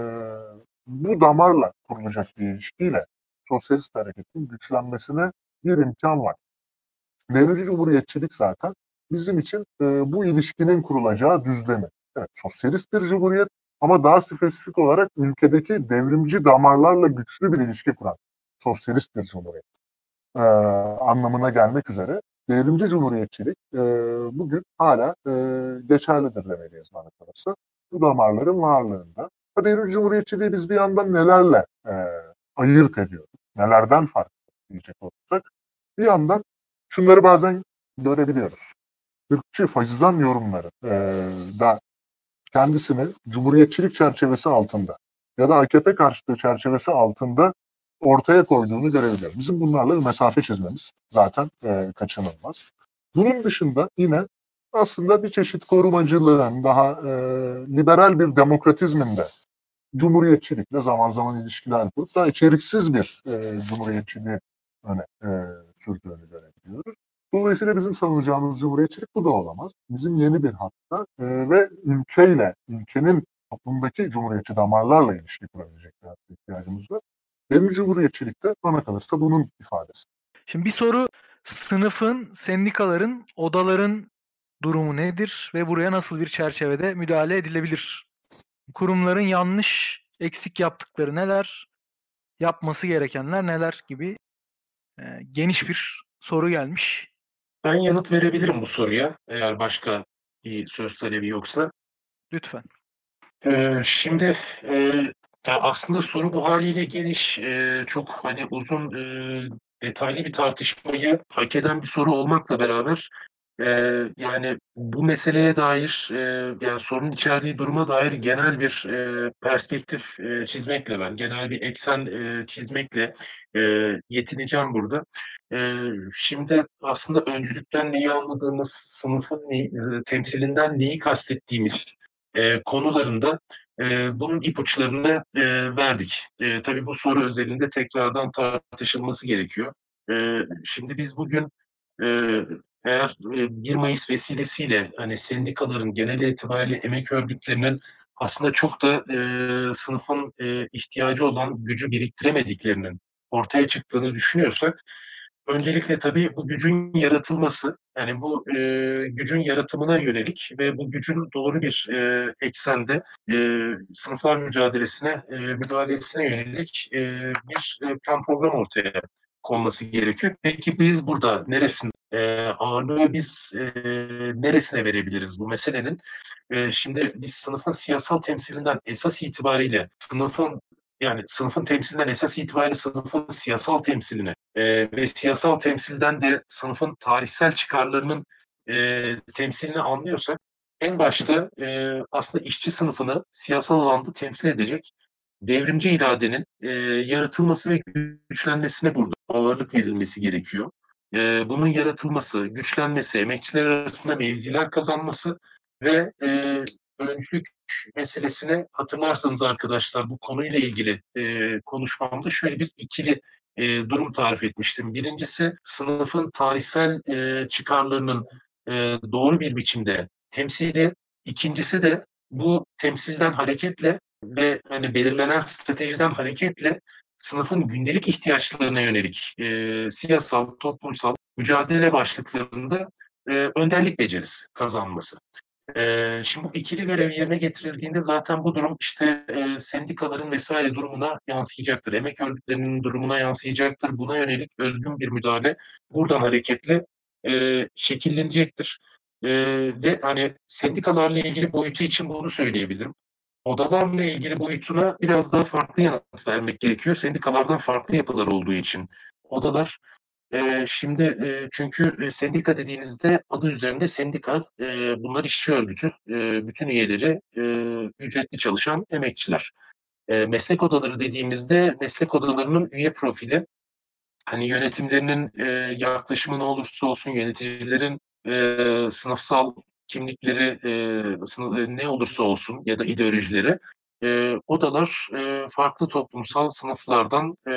bu damarla kurulacak bir ilişkiyle sosyalist hareketin güçlenmesine bir imkan var. Devrimci cumhuriyetçilik zaten bizim için e, bu ilişkinin kurulacağı düzlemi. Evet, sosyalist bir cumhuriyet ama daha spesifik olarak ülkedeki devrimci damarlarla güçlü bir ilişki kuran sosyalist bir cumhuriyet e, anlamına gelmek üzere devrimci cumhuriyetçilik e, bugün hala e, geçerlidir demeliyiz bana kalırsa. Bu damarların varlığında. Devrimci cumhuriyetçiliği biz bir yandan nelerle e, ayırt ediyoruz, nelerden farklı diyecek olursak bir yandan şunları bazen görebiliyoruz. Türkçü faşizan yorumları e, da kendisini cumhuriyetçilik çerçevesi altında ya da AKP karşıtı çerçevesi altında ortaya koyduğunu görebiliyoruz. Bizim bunlarla bir mesafe çizmemiz zaten e, kaçınılmaz. Bunun dışında yine aslında bir çeşit korumacılığın, daha e, liberal bir demokratizmin de cumhuriyetçilikle zaman zaman ilişkiler kurup daha içeriksiz bir e, cumhuriyetçiliği öne e, sürdüğünü görebiliyoruz. Dolayısıyla bizim savunacağımız cumhuriyetçilik bu da olamaz. Bizim yeni bir hatta e, ve ülkeyle, ülkenin toplumdaki cumhuriyetçi damarlarla ilişki kurabilecek bir ihtiyacımız var. Benim cumhuriyetçilikte bana kalırsa bunun ifadesi. Şimdi bir soru sınıfın, sendikaların, odaların durumu nedir ve buraya nasıl bir çerçevede müdahale edilebilir? Kurumların yanlış, eksik yaptıkları neler, yapması gerekenler neler gibi e, geniş bir soru gelmiş. Ben yanıt verebilirim bu soruya eğer başka bir söz talebi yoksa. Lütfen. Ee, şimdi e, ya aslında soru bu haliyle geniş, e, çok hani uzun, e, detaylı bir tartışmayı hak eden bir soru olmakla beraber e, yani bu meseleye dair, e, yani sorunun içerdiği duruma dair genel bir e, perspektif e, çizmekle ben, genel bir eksen e, çizmekle e, yetineceğim burada. E, şimdi aslında öncülükten neyi anladığımız, sınıfın ne, e, temsilinden neyi kastettiğimiz e, konularında e, bunun ipuçlarını e, verdik. E, tabii bu soru özelinde tekrardan tartışılması gerekiyor. E, şimdi biz bugün e, eğer e, 1 Mayıs vesilesiyle hani sendikaların genel itibariyle emek örgütlerinin aslında çok da e, sınıfın e, ihtiyacı olan gücü biriktiremediklerinin ortaya çıktığını düşünüyorsak öncelikle tabii bu gücün yaratılması, yani bu e, gücün yaratımına yönelik ve bu gücün doğru bir e, eksende e, sınıflar mücadelesine, e, müdahalesine yönelik e, bir e, plan program ortaya konması gerekiyor. Peki biz burada neresinde e, ağırlığı biz e, neresine verebiliriz bu meselenin? E, şimdi biz sınıfın siyasal temsilinden esas itibariyle sınıfın yani sınıfın temsilinden esas itibariyle sınıfın siyasal temsilini e, ve siyasal temsilden de sınıfın tarihsel çıkarlarının e, temsilini anlıyorsak en başta e, aslında işçi sınıfını siyasal alanda temsil edecek devrimci iradenin e, yaratılması ve güçlenmesine burada ağırlık verilmesi gerekiyor. E, bunun yaratılması, güçlenmesi, emekçiler arasında mevziler kazanması ve e, öncülük meselesine hatırlarsanız arkadaşlar bu konuyla ilgili e, konuşmamda şöyle bir ikili e, durum tarif etmiştim. Birincisi sınıfın tarihsel e, çıkarlarının e, doğru bir biçimde temsili. İkincisi de bu temsilden hareketle ve hani belirlenen stratejiden hareketle sınıfın gündelik ihtiyaçlarına yönelik e, siyasal, toplumsal mücadele başlıklarında e, önderlik becerisi kazanması. E, şimdi bu ikili görev yerine getirildiğinde zaten bu durum işte e, sendikaların vesaire durumuna yansıyacaktır. Emek örgütlerinin durumuna yansıyacaktır. Buna yönelik özgün bir müdahale buradan hareketle e, şekillenecektir. E, ve hani sendikalarla ilgili boyutu için bunu söyleyebilirim. Odalarla ilgili boyutuna biraz daha farklı yanıt vermek gerekiyor. Sendikalardan farklı yapılar olduğu için. Odalar e, şimdi e, çünkü sendika dediğinizde adı üzerinde sendika e, bunlar işçi örgütü. E, bütün üyeleri e, ücretli çalışan emekçiler. E, meslek odaları dediğimizde meslek odalarının üye profili hani yönetimlerinin e, yaklaşımı ne olursa olsun yöneticilerin e, sınıfsal kimlikleri e, sınıf, ne olursa olsun ya da ideolojileri e, odalar e, farklı toplumsal sınıflardan e,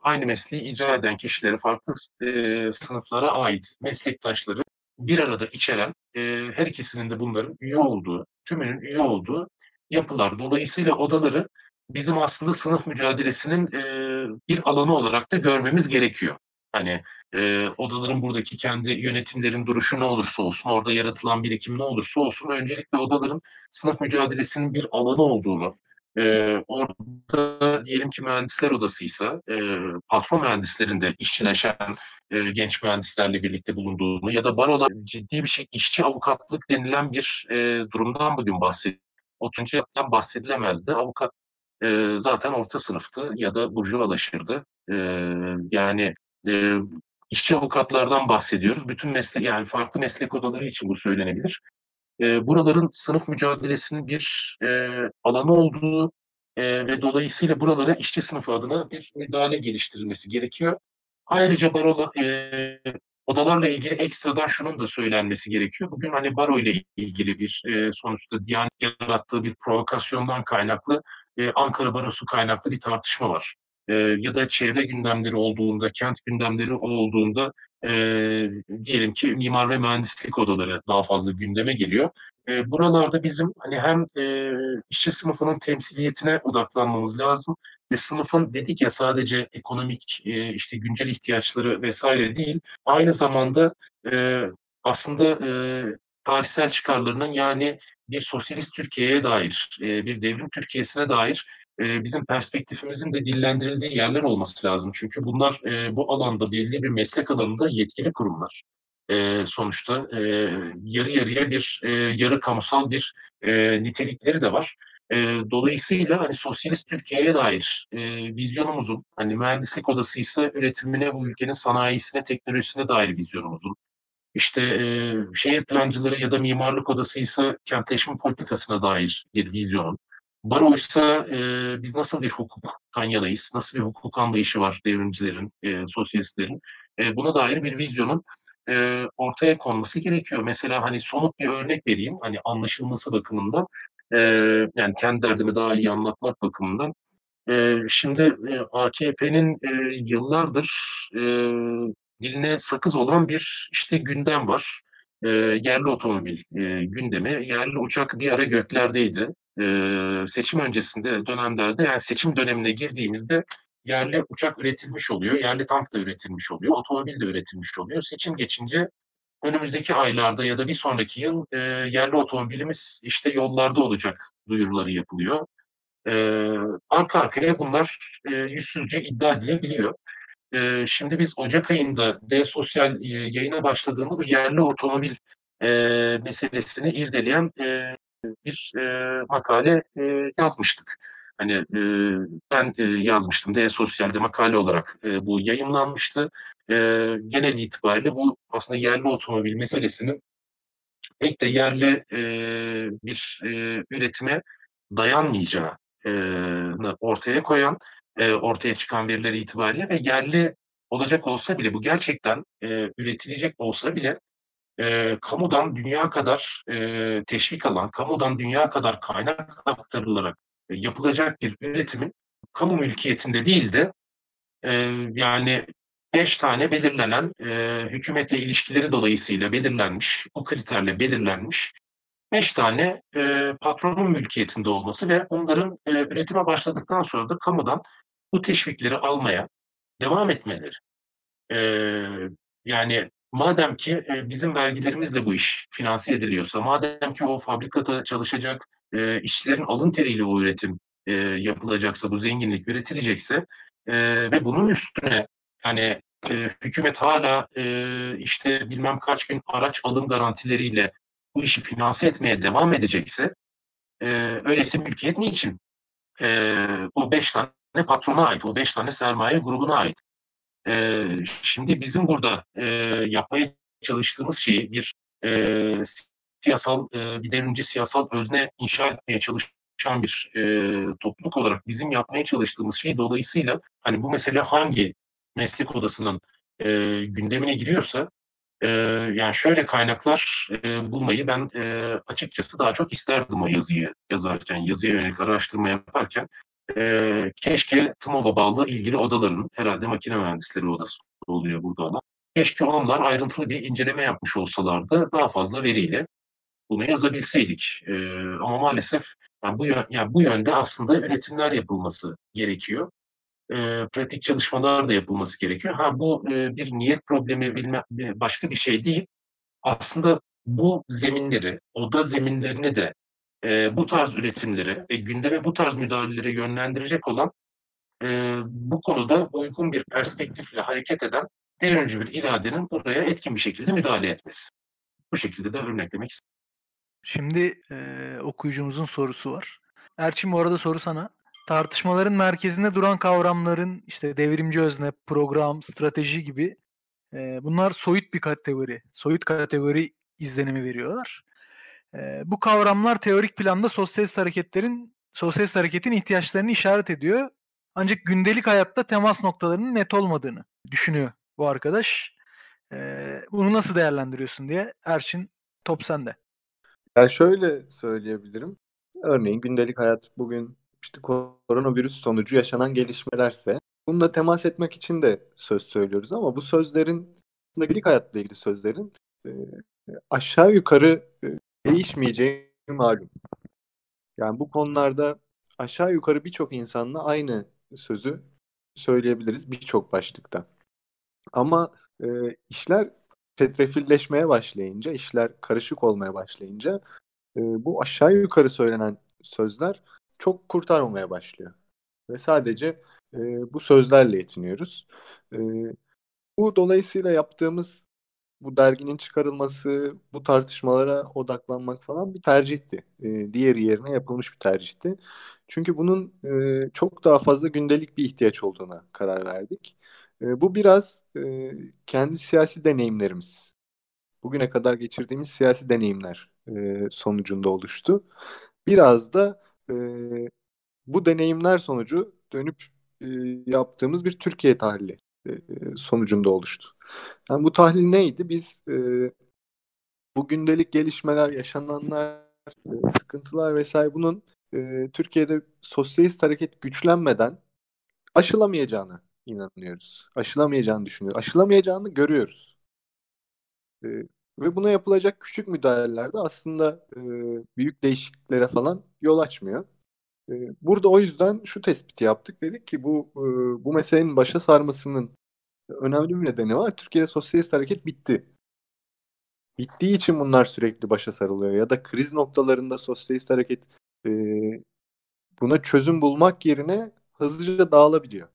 aynı mesleği icra eden kişileri farklı e, sınıflara ait meslektaşları bir arada içeren e, her ikisinin de bunların üye olduğu, tümünün üye olduğu yapılar. Dolayısıyla odaları bizim aslında sınıf mücadelesinin e, bir alanı olarak da görmemiz gerekiyor. Hani e, odaların buradaki kendi yönetimlerin duruşu ne olursa olsun, orada yaratılan birikim ne olursa olsun, öncelikle odaların sınıf mücadelesinin bir alanı olduğunu, e, orada diyelim ki mühendisler odasıysa, e, patron mühendislerin de işçileşen e, genç mühendislerle birlikte bulunduğunu ya da baroda ciddi bir şey işçi avukatlık denilen bir e, durumdan bugün bahsediyoruz. O bahsedilemezdi. Avukat e, zaten orta sınıftı ya da burjuvalaşırdı. E, yani e, işçi avukatlardan bahsediyoruz. Bütün meslek yani farklı meslek odaları için bu söylenebilir. E, buraların sınıf mücadelesinin bir e, alanı olduğu e, ve dolayısıyla buralara işçi sınıfı adına bir müdahale geliştirilmesi gerekiyor. Ayrıca barola, e, odalarla ilgili ekstradan şunun da söylenmesi gerekiyor. Bugün hani baro ile ilgili bir e, sonuçta Diyanet yarattığı bir provokasyondan kaynaklı e, Ankara Barosu kaynaklı bir tartışma var e, ya da çevre gündemleri olduğunda, kent gündemleri olduğunda e, diyelim ki mimar ve mühendislik odaları daha fazla gündeme geliyor. E, buralarda bizim hani hem e, işçi sınıfının temsiliyetine odaklanmamız lazım ve sınıfın dedik ya sadece ekonomik e, işte güncel ihtiyaçları vesaire değil, aynı zamanda e, aslında e, tarihsel çıkarlarının yani bir sosyalist Türkiye'ye dair, e, bir devrim Türkiye'sine dair e, bizim perspektifimizin de dillendirildiği yerler olması lazım. Çünkü bunlar e, bu alanda belli bir meslek alanında yetkili kurumlar. E, sonuçta yarı yarıya bir yarı kamusal bir nitelikleri de var. Dolayısıyla hani sosyalist Türkiye'ye dair e, vizyonumuzun hani mühendislik odasıysa üretimine, bu ülkenin sanayisine, teknolojisine dair vizyonumuzun, işte e, şehir plancıları ya da mimarlık odasıysa kentleşme politikasına dair bir vizyonun, Baroysa e, biz nasıl bir hukuktan yanayız, nasıl bir hukuk anlayışı var devrimcilerin, e, sosyalistlerin, e, buna dair bir vizyonun e, ortaya konması gerekiyor. Mesela hani somut bir örnek vereyim, hani anlaşılması bakımından, e, yani kendi derdimi daha iyi anlatmak bakımından. E, şimdi e, AKP'nin e, yıllardır e, diline sakız olan bir işte gündem var. E, yerli otomobil e, gündemi, yerli uçak bir ara göklerdeydi e, seçim öncesinde dönemlerde yani seçim dönemine girdiğimizde yerli uçak üretilmiş oluyor, yerli tank da üretilmiş oluyor, otomobil de üretilmiş oluyor. Seçim geçince önümüzdeki aylarda ya da bir sonraki yıl e, yerli otomobilimiz işte yollarda olacak duyuruları yapılıyor. E, arka arkaya bunlar e, yüzsüzce iddia edilebiliyor. E, şimdi biz Ocak ayında D Sosyal e, yayına başladığında bu yerli otomobil e, meselesini irdeleyen e, bir e, makale e, yazmıştık. Hani e, ben e, yazmıştım D Sosyal'de makale olarak e, bu yayınlanmıştı. E, genel itibariyle bu aslında yerli otomobil meselesinin pek de yerli e, bir e, üretime dayanmayacağı ortaya koyan, e, ortaya çıkan veriler itibariyle ve yerli olacak olsa bile bu gerçekten e, üretilecek olsa bile e, kamudan dünya kadar e, teşvik alan, kamudan dünya kadar kaynak aktarılarak e, yapılacak bir üretimin kamu mülkiyetinde değil de e, yani beş tane belirlenen e, hükümetle ilişkileri dolayısıyla belirlenmiş, o kriterle belirlenmiş beş tane e, patronun mülkiyetinde olması ve onların e, üretime başladıktan sonra da kamudan bu teşvikleri almaya devam etmeleri. E, yani madem ki e, bizim vergilerimizle bu iş finanse ediliyorsa, madem ki o fabrikada çalışacak e, işçilerin alın teriyle o üretim e, yapılacaksa, bu zenginlik üretilecekse ve bunun üstüne hani hükümet hala işte bilmem kaç gün araç alım garantileriyle bu işi finanse etmeye devam edecekse öyleyse mülkiyet niçin? O beş tane patrona ait, o beş tane sermaye grubuna ait. E, şimdi bizim burada e, yapmaya çalıştığımız şeyi bir e, siyasal, e, bir devrimci siyasal özne inşa etmeye çalışan bir e, topluluk olarak bizim yapmaya çalıştığımız şey dolayısıyla hani bu mesele hangi meslek odasının e, gündemine giriyorsa e, yani şöyle kaynaklar e, bulmayı ben e, açıkçası daha çok isterdim o yazıyı yazarken, yazıya yönelik araştırma yaparken. E, keşke TMOB'a bağlı ilgili odaların, herhalde makine mühendisleri odası oluyor burada olan. Keşke onlar ayrıntılı bir inceleme yapmış olsalardı daha fazla veriyle bunu yazabilseydik. E, ama maalesef yani bu, yani bu yönde aslında üretimler yapılması gerekiyor e, pratik çalışmalar da yapılması gerekiyor. Ha bu e, bir niyet problemi bilme, başka bir şey değil. Aslında bu zeminleri, oda zeminlerini de e, bu tarz üretimleri ve gündeme bu tarz müdahaleleri yönlendirecek olan e, bu konuda uygun bir perspektifle hareket eden devrimci bir iradenin buraya etkin bir şekilde müdahale etmesi. Bu şekilde de örneklemek istedim. Şimdi e, okuyucumuzun sorusu var. Erçin bu arada soru sana tartışmaların merkezinde duran kavramların işte devrimci özne, program, strateji gibi e, bunlar soyut bir kategori. Soyut kategori izlenimi veriyorlar. Bu kavramlar teorik planda sosyalist hareketlerin sosyalist hareketin ihtiyaçlarını işaret ediyor. Ancak gündelik hayatta temas noktalarının net olmadığını düşünüyor bu arkadaş. E, bunu nasıl değerlendiriyorsun diye Erçin top sende. Ya şöyle söyleyebilirim. Örneğin gündelik hayat bugün işte koronavirüs sonucu yaşanan gelişmelerse bununla temas etmek için de söz söylüyoruz ama bu sözlerin gündelik hayatla ilgili sözlerin e, aşağı yukarı e, değişmeyeceği malum. Yani bu konularda aşağı yukarı birçok insanla aynı sözü söyleyebiliriz birçok başlıkta. Ama e, işler çetrefilleşmeye başlayınca, işler karışık olmaya başlayınca e, bu aşağı yukarı söylenen sözler çok kurtarmamaya başlıyor. Ve sadece e, bu sözlerle yetiniyoruz. E, bu dolayısıyla yaptığımız bu derginin çıkarılması, bu tartışmalara odaklanmak falan bir tercihti. E, diğeri yerine yapılmış bir tercihti. Çünkü bunun e, çok daha fazla gündelik bir ihtiyaç olduğuna karar verdik. E, bu biraz e, kendi siyasi deneyimlerimiz. Bugüne kadar geçirdiğimiz siyasi deneyimler e, sonucunda oluştu. Biraz da e, bu deneyimler sonucu dönüp e, yaptığımız bir Türkiye tahlili e, sonucunda oluştu. Yani bu tahlil neydi? Biz e, bu gündelik gelişmeler, yaşananlar, e, sıkıntılar vesaire bunun e, Türkiye'de sosyalist hareket güçlenmeden aşılamayacağını inanıyoruz. Aşılamayacağını düşünüyoruz. Aşılamayacağını görüyoruz. E, ve buna yapılacak küçük müdahaleler de aslında e, büyük değişikliklere falan yol açmıyor. E, burada o yüzden şu tespiti yaptık. Dedik ki bu e, bu meselenin başa sarmasının önemli bir nedeni var. Türkiye'de sosyalist hareket bitti. Bittiği için bunlar sürekli başa sarılıyor. Ya da kriz noktalarında sosyalist hareket e, buna çözüm bulmak yerine hızlıca dağılabiliyor.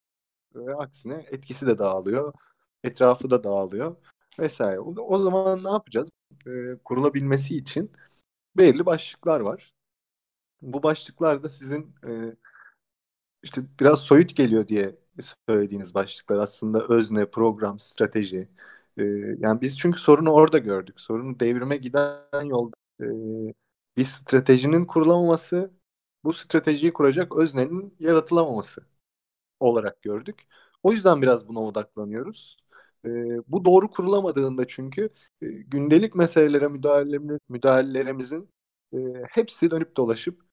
Ve aksine etkisi de dağılıyor. Etrafı da dağılıyor vesaire. O, o zaman ne yapacağız? E, kurulabilmesi için belirli başlıklar var. Bu başlıklar da sizin e, işte biraz soyut geliyor diye söylediğiniz başlıklar aslında özne, program, strateji. E, yani biz çünkü sorunu orada gördük. Sorunu devrime giden yolda e, bir stratejinin kurulamaması bu stratejiyi kuracak öznenin yaratılamaması olarak gördük. O yüzden biraz buna odaklanıyoruz. E, bu doğru kurulamadığında çünkü e, gündelik meselelere müdahale, müdahalelerimizin e, hepsi dönüp dolaşıp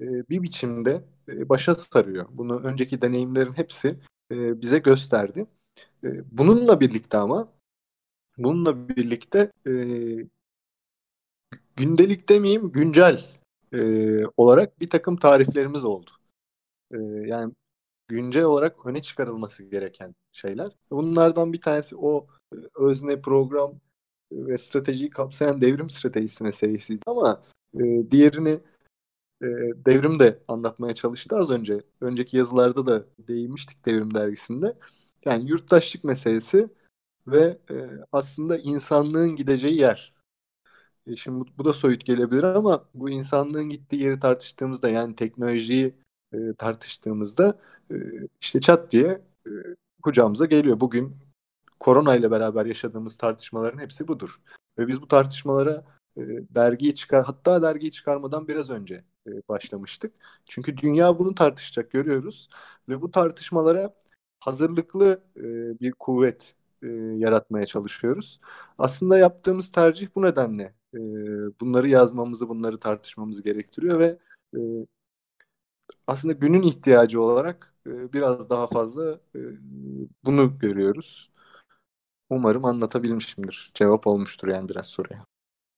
bir biçimde e, başa sarıyor. Bunu önceki deneyimlerin hepsi e, bize gösterdi. E, bununla birlikte ama bununla birlikte e, gündelik demeyeyim güncel e, olarak bir takım tariflerimiz oldu. E, yani güncel olarak öne çıkarılması gereken şeyler. Bunlardan bir tanesi o e, özne program ve stratejiyi kapsayan devrim stratejisi meselesiydi ama e, diğerini e, devrim de anlatmaya çalıştı az önce. Önceki yazılarda da değinmiştik devrim dergisinde. Yani yurttaşlık meselesi ve e, aslında insanlığın gideceği yer. E, şimdi bu, bu da soyut gelebilir ama bu insanlığın gittiği yeri tartıştığımızda yani teknolojiyi e, tartıştığımızda e, işte çat diye e, kucağımıza geliyor. Bugün korona ile beraber yaşadığımız tartışmaların hepsi budur. Ve biz bu tartışmalara e, dergiyi çıkar hatta dergiyi çıkarmadan biraz önce e, başlamıştık. Çünkü dünya bunu tartışacak görüyoruz ve bu tartışmalara hazırlıklı e, bir kuvvet e, yaratmaya çalışıyoruz. Aslında yaptığımız tercih bu nedenle bunları yazmamızı, bunları tartışmamızı gerektiriyor ve aslında günün ihtiyacı olarak biraz daha fazla bunu görüyoruz. Umarım anlatabilmişimdir. Cevap olmuştur yani biraz soruya.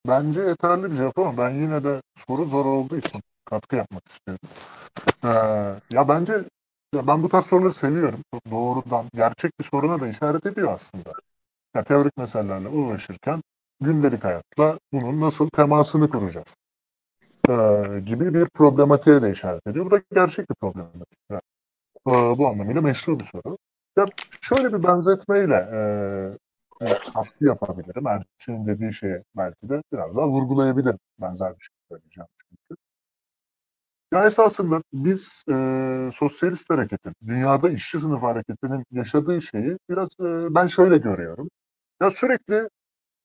Bence yeterli bir cevap ama ben yine de soru zor olduğu için katkı yapmak istiyorum. Ee, ya bence ya ben bu tarz soruları seviyorum. Doğrudan, gerçek bir soruna da işaret ediyor aslında. Ya teorik meselelerle uğraşırken gündelik hayatla bunun nasıl temasını kuracağız ee, gibi bir problematiğe de işaret ediyor. Bu da gerçek bir problematik. Yani, e, bu anlamıyla meşru bir soru. Ya şöyle bir benzetmeyle e, katkı yapabilirim. Erçin'in dediği şeye belki de biraz daha vurgulayabilirim. Benzer bir şey söyleyeceğim çünkü. Ya esasında biz e, sosyalist hareketin, dünyada işçi sınıf hareketinin yaşadığı şeyi biraz e, ben şöyle görüyorum. Ya sürekli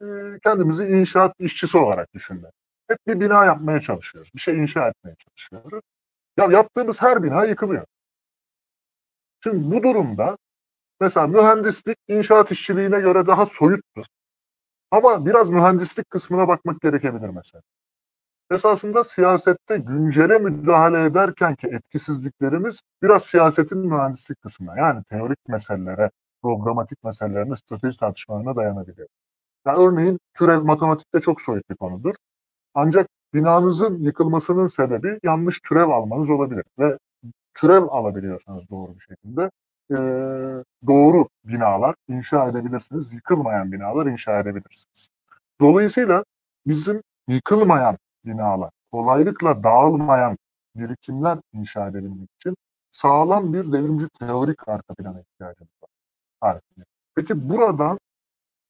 e, kendimizi inşaat işçisi olarak düşünmek. Hep bir bina yapmaya çalışıyoruz. Bir şey inşa etmeye çalışıyoruz. Ya yaptığımız her bina yıkılıyor. Şimdi bu durumda mesela mühendislik inşaat işçiliğine göre daha soyuttur. Ama biraz mühendislik kısmına bakmak gerekebilir mesela. Esasında siyasette güncele müdahale ederken ki etkisizliklerimiz biraz siyasetin mühendislik kısmına yani teorik meselelere, programatik meselelerine, strateji tartışmalarına dayanabiliyor. Yani örneğin türev matematikte çok soyut bir konudur. Ancak binanızın yıkılmasının sebebi yanlış türev almanız olabilir. Ve türev alabiliyorsanız doğru bir şekilde e, doğru binalar inşa edebilirsiniz. Yıkılmayan binalar inşa edebilirsiniz. Dolayısıyla bizim yıkılmayan binalar, kolaylıkla dağılmayan birikimler inşa edebilmek için sağlam bir devrimci teorik arka plana ihtiyacımız var. Peki buradan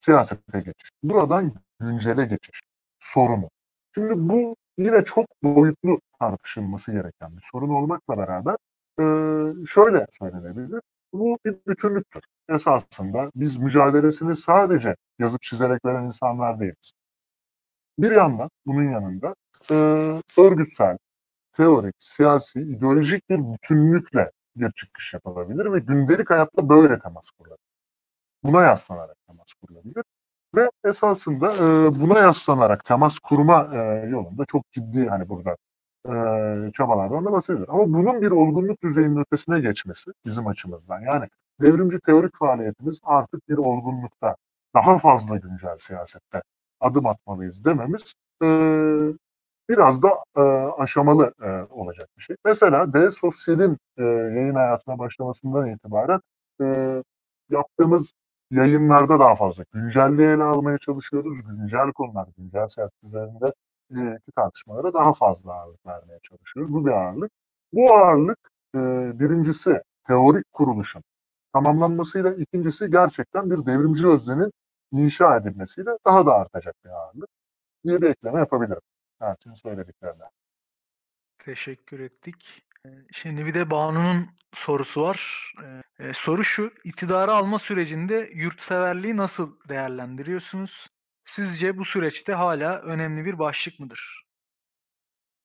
siyasete geçiş, buradan güncele geçiş sorunu. Şimdi bu yine çok boyutlu tartışılması gereken bir sorun olmakla beraber şöyle söylenebilir. Bu bir bütünlüktür. Esasında biz mücadelesini sadece yazıp çizerek veren insanlar değiliz. Bir yandan bunun yanında e, örgütsel, teorik, siyasi, ideolojik bir bütünlükle bir çıkış yapılabilir ve gündelik hayatta böyle temas kurulabilir. Buna yaslanarak temas kurulabilir. Ve esasında e, buna yaslanarak temas kurma e, yolunda çok ciddi hani burada e, çabalardan da bahsedilir. Ama bunun bir olgunluk düzeyinin ötesine geçmesi bizim açımızdan. Yani devrimci teorik faaliyetimiz artık bir olgunlukta daha fazla güncel siyasette adım atmalıyız dememiz e, biraz da e, aşamalı e, olacak bir şey. Mesela D Sosyal'in e, yayın hayatına başlamasından itibaren e, yaptığımız yayınlarda daha fazla güncelliği ele almaya çalışıyoruz. Güncel konular, güncel siyaset üzerinde e, tartışmalara daha fazla ağırlık vermeye çalışıyoruz. Bu bir ağırlık. Bu ağırlık e, birincisi teorik kuruluşun tamamlanmasıyla, ikincisi gerçekten bir devrimci öznenin inşa edilmesiyle daha da artacak bir ağırlık. Bir de ekleme yapabilirim. Erçin'in söylediklerine. Teşekkür ettik. Şimdi bir de Banu'nun sorusu var. Ee, soru şu, iktidarı alma sürecinde yurtseverliği nasıl değerlendiriyorsunuz? Sizce bu süreçte hala önemli bir başlık mıdır?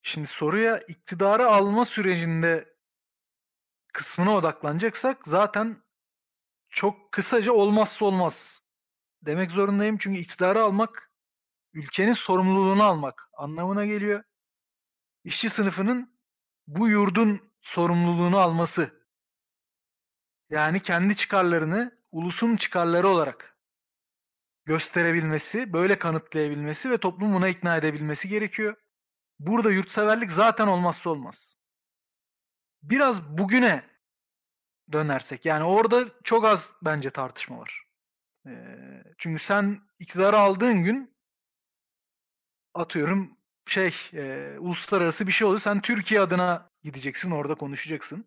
Şimdi soruya iktidarı alma sürecinde kısmına odaklanacaksak zaten çok kısaca olmazsa olmaz demek zorundayım. Çünkü iktidarı almak ülkenin sorumluluğunu almak anlamına geliyor. İşçi sınıfının bu yurdun sorumluluğunu alması. Yani kendi çıkarlarını ulusun çıkarları olarak gösterebilmesi, böyle kanıtlayabilmesi ve toplum buna ikna edebilmesi gerekiyor. Burada yurtseverlik zaten olmazsa olmaz. Biraz bugüne dönersek yani orada çok az bence tartışma var. Ee, çünkü sen iktidarı aldığın gün atıyorum şey e, uluslararası bir şey oluyor. Sen Türkiye adına gideceksin orada konuşacaksın.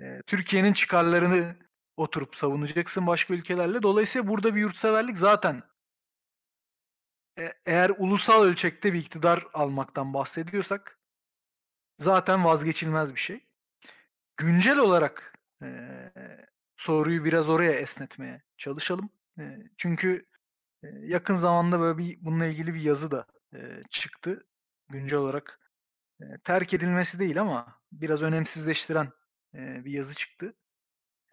E, Türkiye'nin çıkarlarını oturup savunacaksın başka ülkelerle. Dolayısıyla burada bir yurtseverlik zaten e, eğer ulusal ölçekte bir iktidar almaktan bahsediyorsak zaten vazgeçilmez bir şey. Güncel olarak e, soruyu biraz oraya esnetmeye çalışalım. E, çünkü e, yakın zamanda böyle bir bununla ilgili bir yazı da e, çıktı. Güncel olarak e, terk edilmesi değil ama biraz önemsizleştiren e, bir yazı çıktı.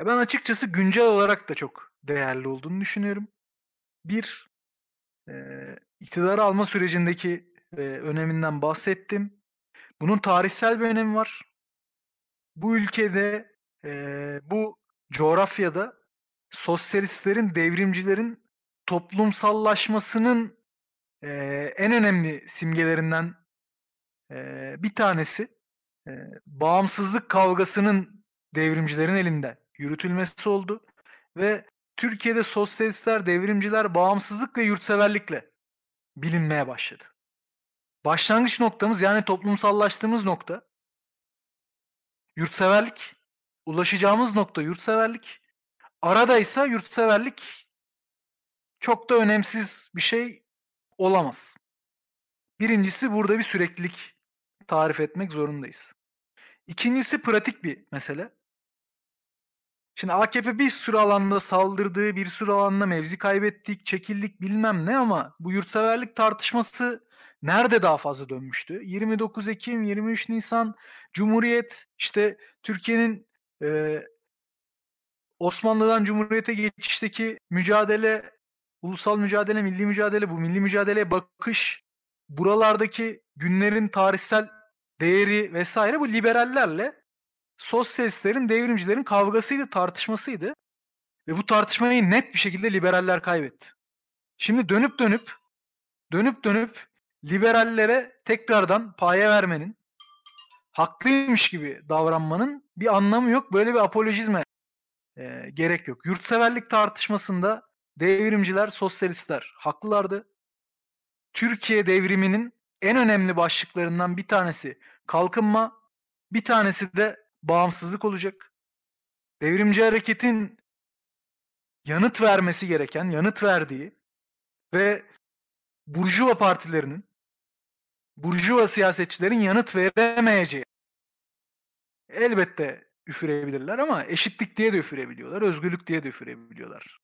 Ya ben açıkçası güncel olarak da çok değerli olduğunu düşünüyorum. Bir, e, iktidarı alma sürecindeki e, öneminden bahsettim. Bunun tarihsel bir önemi var. Bu ülkede, e, bu coğrafyada sosyalistlerin, devrimcilerin toplumsallaşmasının e, en önemli simgelerinden e, bir tanesi e, bağımsızlık kavgasının devrimcilerin elinde yürütülmesi oldu ve Türkiye'de sosyalistler, devrimciler bağımsızlık ve yurtseverlikle bilinmeye başladı. Başlangıç noktamız yani toplumsallaştığımız nokta yurtseverlik, ulaşacağımız nokta yurtseverlik. Arada ise yurtseverlik çok da önemsiz bir şey olamaz. Birincisi burada bir süreklilik tarif etmek zorundayız. İkincisi pratik bir mesele. Şimdi AKP bir sürü alanda saldırdığı, bir sürü alanda mevzi kaybettik, çekildik bilmem ne ama bu yurtseverlik tartışması nerede daha fazla dönmüştü? 29 Ekim, 23 Nisan, Cumhuriyet, işte Türkiye'nin e, Osmanlı'dan Cumhuriyet'e geçişteki mücadele, ulusal mücadele, milli mücadele, bu milli mücadeleye bakış, buralardaki günlerin tarihsel değeri vesaire bu liberallerle sosyalistlerin, devrimcilerin kavgasıydı, tartışmasıydı. Ve bu tartışmayı net bir şekilde liberaller kaybetti. Şimdi dönüp dönüp dönüp dönüp liberallere tekrardan paye vermenin, haklıymış gibi davranmanın bir anlamı yok. Böyle bir apolojizme e, gerek yok. Yurtseverlik tartışmasında devrimciler, sosyalistler haklılardı. Türkiye devriminin en önemli başlıklarından bir tanesi kalkınma, bir tanesi de bağımsızlık olacak. Devrimci hareketin yanıt vermesi gereken, yanıt verdiği ve Burjuva partilerinin, Burjuva siyasetçilerin yanıt veremeyeceği. Elbette üfürebilirler ama eşitlik diye de üfürebiliyorlar, özgürlük diye de üfürebiliyorlar.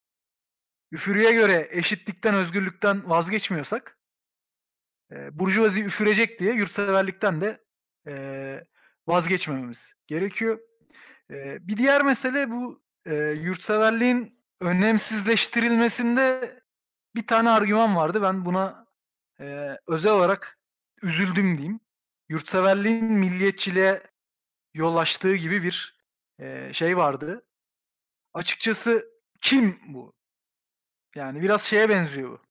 Üfürüye göre eşitlikten, özgürlükten vazgeçmiyorsak, e, Burjuvazi üfürecek diye yurtseverlikten de e, vazgeçmememiz gerekiyor. E, bir diğer mesele bu e, yurtseverliğin önemsizleştirilmesinde bir tane argüman vardı. Ben buna e, özel olarak üzüldüm diyeyim. Yurtseverliğin milliyetçiliğe yol açtığı gibi bir e, şey vardı. Açıkçası kim bu? Yani biraz şeye benziyor bu.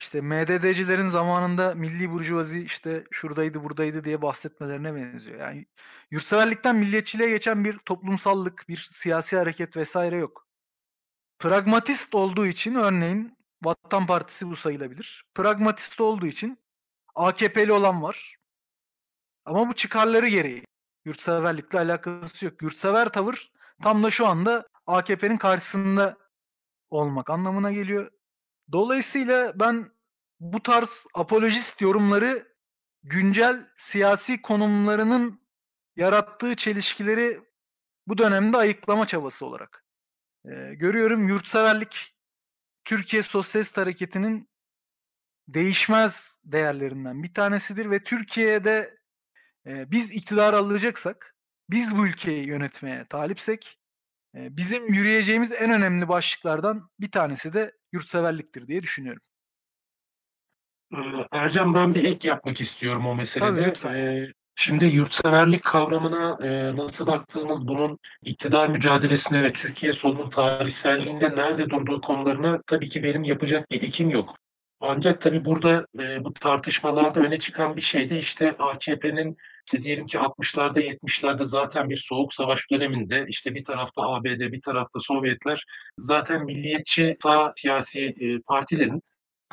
İşte MDD'cilerin zamanında milli burjuvazi işte şuradaydı buradaydı diye bahsetmelerine benziyor. Yani yurtseverlikten milliyetçiliğe geçen bir toplumsallık, bir siyasi hareket vesaire yok. Pragmatist olduğu için örneğin Vatan Partisi bu sayılabilir. Pragmatist olduğu için AKP'li olan var. Ama bu çıkarları gereği. Yurtseverlikle alakası yok. Yurtsever tavır tam da şu anda AKP'nin karşısında olmak anlamına geliyor. Dolayısıyla ben bu tarz apolojist yorumları güncel siyasi konumlarının yarattığı çelişkileri bu dönemde ayıklama çabası olarak e, görüyorum. Yurtseverlik Türkiye Sosyalist Hareketi'nin değişmez değerlerinden bir tanesidir ve Türkiye'de e, biz iktidar alacaksak, biz bu ülkeyi yönetmeye talipsek bizim yürüyeceğimiz en önemli başlıklardan bir tanesi de yurtseverliktir diye düşünüyorum. Ercan ben bir ek yapmak istiyorum o meselede. Tabii, lütfen. Ee, Şimdi yurtseverlik kavramına e, nasıl baktığımız bunun iktidar mücadelesine ve Türkiye solunun tarihselliğinde nerede durduğu konularına tabii ki benim yapacak bir ekim yok. Ancak tabii burada e, bu tartışmalarda öne çıkan bir şey de işte AKP'nin işte diyelim ki 60'larda 70'lerde zaten bir soğuk savaş döneminde işte bir tarafta ABD bir tarafta Sovyetler zaten milliyetçi sağ siyasi e, partilerin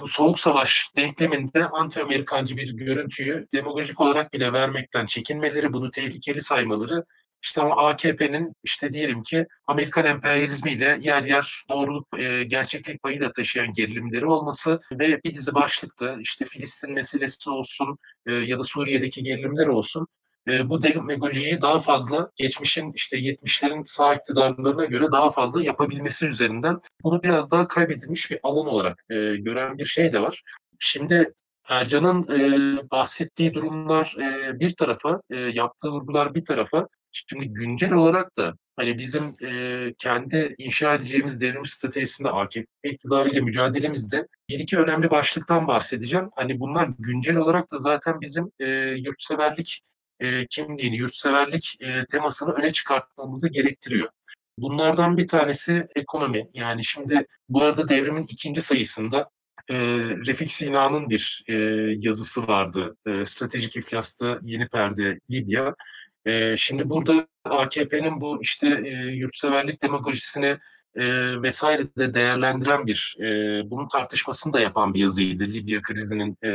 bu soğuk savaş denkleminde anti-Amerikancı bir görüntüyü demagojik olarak bile vermekten çekinmeleri, bunu tehlikeli saymaları, işte ama AKP'nin işte diyelim ki Amerikan emperyalizmiyle yer yer doğruluk, e, gerçeklik payı da taşıyan gerilimleri olması ve bir dizi başlıkta işte Filistin meselesi olsun e, ya da Suriye'deki gerilimler olsun e, bu demagojiyi daha fazla geçmişin işte 70'lerin sağ iktidarlarına göre daha fazla yapabilmesi üzerinden bunu biraz daha kaybedilmiş bir alan olarak e, gören bir şey de var. Şimdi Ercan'ın e, bahsettiği durumlar e, bir tarafa, e, yaptığı vurgular bir tarafa. Şimdi güncel olarak da hani bizim e, kendi inşa edeceğimiz devrim stratejisinde AKP iktidarıyla mücadelemizde bir iki önemli başlıktan bahsedeceğim. Hani bunlar güncel olarak da zaten bizim e, yurtseverlik e, kimliğini, yurtseverlik e, temasını öne çıkartmamızı gerektiriyor. Bunlardan bir tanesi ekonomi. Yani şimdi bu arada devrimin ikinci sayısında e, Refik Sina'nın bir e, yazısı vardı. E, Stratejik İflas'ta Yeni Perde Libya. E, şimdi burada AKP'nin bu işte e, yurtseverlik demagojisini e, vesaire de değerlendiren bir, e, bunun tartışmasını da yapan bir yazıydı. Libya krizinin e,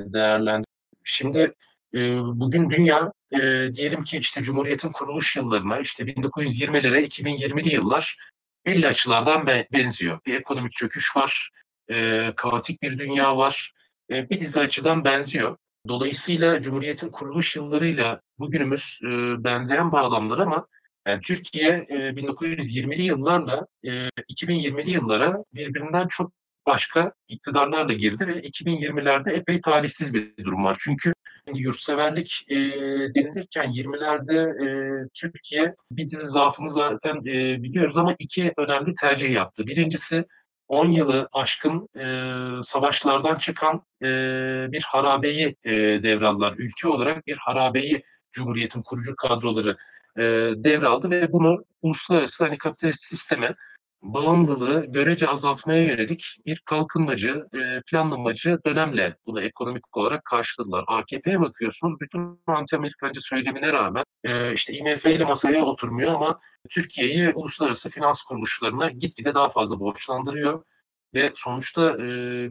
değerlendir. Şimdi ee, bugün dünya e, diyelim ki işte Cumhuriyet'in kuruluş yıllarına işte 1920'lere 2020'li yıllar belli açılardan benziyor. Bir ekonomik çöküş var, e, kaotik bir dünya var, e, bir dizi açıdan benziyor. Dolayısıyla Cumhuriyet'in kuruluş yıllarıyla bugünümüz e, benzeyen bağlamlar ama yani Türkiye e, 1920'li yıllarla e, 2020'li yıllara birbirinden çok başka iktidarlarla girdi ve 2020'lerde epey talihsiz bir durum var. Çünkü yurtseverlik e, denilirken 20'lerde e, Türkiye bir dizi zaafını zaten e, biliyoruz ama iki önemli tercih yaptı. Birincisi 10 yılı aşkın e, savaşlardan çıkan e, bir harabeyi e, devraldılar. Ülke olarak bir harabeyi Cumhuriyet'in kurucu kadroları e, devraldı ve bunu uluslararası hani kapitalist sisteme bağımlılığı görece azaltmaya yönelik bir kalkınmacı, e, planlamacı dönemle bunu ekonomik olarak karşıladılar. AKP'ye bakıyorsunuz bütün anti-Amerikancı söylemine rağmen e, işte IMF ile masaya oturmuyor ama Türkiye'yi uluslararası finans kuruluşlarına gitgide daha fazla borçlandırıyor ve sonuçta e,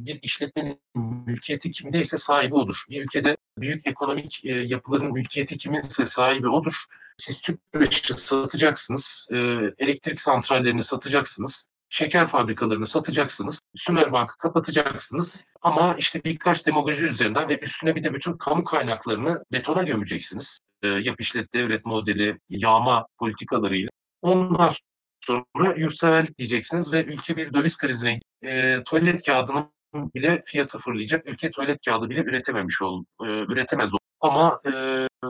bir işletmenin mülkiyeti kimdeyse sahibi odur. Bir ülkede büyük ekonomik yapıların mülkiyeti kiminse sahibi odur. Siz tüpraşı satacaksınız, e, elektrik santrallerini satacaksınız, şeker fabrikalarını satacaksınız, Sümerbank'ı kapatacaksınız ama işte birkaç demagoji üzerinden ve üstüne bir de bütün kamu kaynaklarını betona gömeceksiniz. E, yap işlet devlet modeli, yağma politikalarıyla. Ondan sonra yurtseverlik diyeceksiniz ve ülke bir döviz krizine e, tuvalet kağıdının bile fiyatı fırlayacak. Ülke tuvalet kağıdı bile üretememiş ol, e, üretemez. Ama e,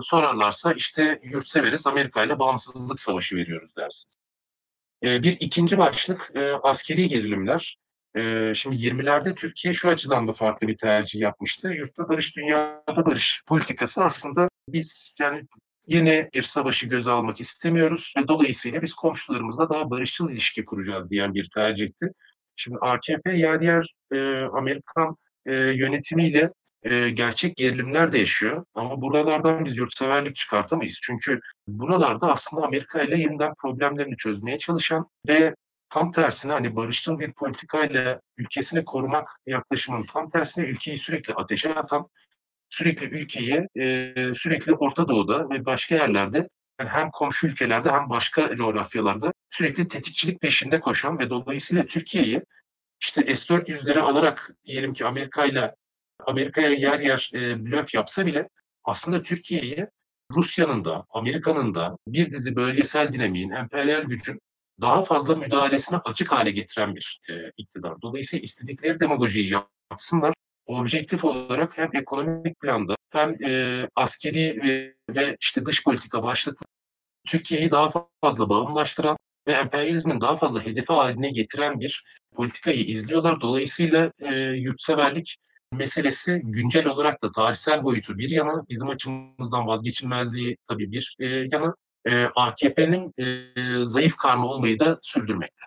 sorarlarsa işte yurtseveriz Amerika ile bağımsızlık savaşı veriyoruz dersiniz. E, bir ikinci başlık e, askeri gerilimler. E, şimdi 20'lerde Türkiye şu açıdan da farklı bir tercih yapmıştı. Yurtta barış, dünyada barış politikası aslında biz yani yeni bir savaşı göze almak istemiyoruz ve dolayısıyla biz komşularımızla daha barışçıl ilişki kuracağız diyen bir tercihti. Şimdi AKP yer yer e, Amerikan e, yönetimiyle e, gerçek gerilimler de yaşıyor. Ama buralardan biz yurtseverlik çıkartamayız. Çünkü buralarda aslında Amerika ile yeniden problemlerini çözmeye çalışan ve tam tersine hani barışçıl bir politikayla ülkesini korumak yaklaşımının tam tersine ülkeyi sürekli ateşe atan, sürekli ülkeyi e, sürekli Orta Doğu'da ve başka yerlerde yani hem komşu ülkelerde hem başka coğrafyalarda sürekli tetikçilik peşinde koşan ve dolayısıyla Türkiye'yi işte S-400'leri alarak diyelim ki Amerika ile Amerika'ya yer yer e, blöf yapsa bile aslında Türkiye'yi Rusya'nın da Amerika'nın da bir dizi bölgesel dinamiğin, emperyal gücün daha fazla müdahalesine açık hale getiren bir e, iktidar. Dolayısıyla istedikleri demagojiyi yapsınlar. Objektif olarak hem ekonomik planda hem e, askeri ve, ve işte dış politika başlıklı Türkiye'yi daha fazla bağımlaştıran ve emperyalizmin daha fazla hedefi haline getiren bir politikayı izliyorlar. Dolayısıyla e, yurtseverlik meselesi güncel olarak da tarihsel boyutu bir yana, bizim açımızdan vazgeçilmezliği tabii bir e, yana, e, AKP'nin e, zayıf karnı olmayı da sürdürmekte.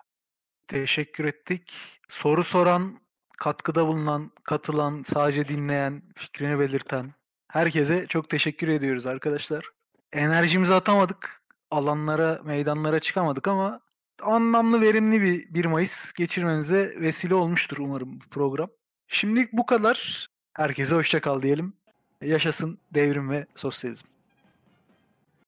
Teşekkür ettik. Soru soran, katkıda bulunan, katılan, sadece dinleyen, fikrini belirten herkese çok teşekkür ediyoruz arkadaşlar. Enerjimizi atamadık. Alanlara, meydanlara çıkamadık ama anlamlı, verimli bir 1 Mayıs geçirmenize vesile olmuştur umarım bu program. Şimdilik bu kadar. Herkese hoşça kal diyelim. Yaşasın devrim ve sosyalizm.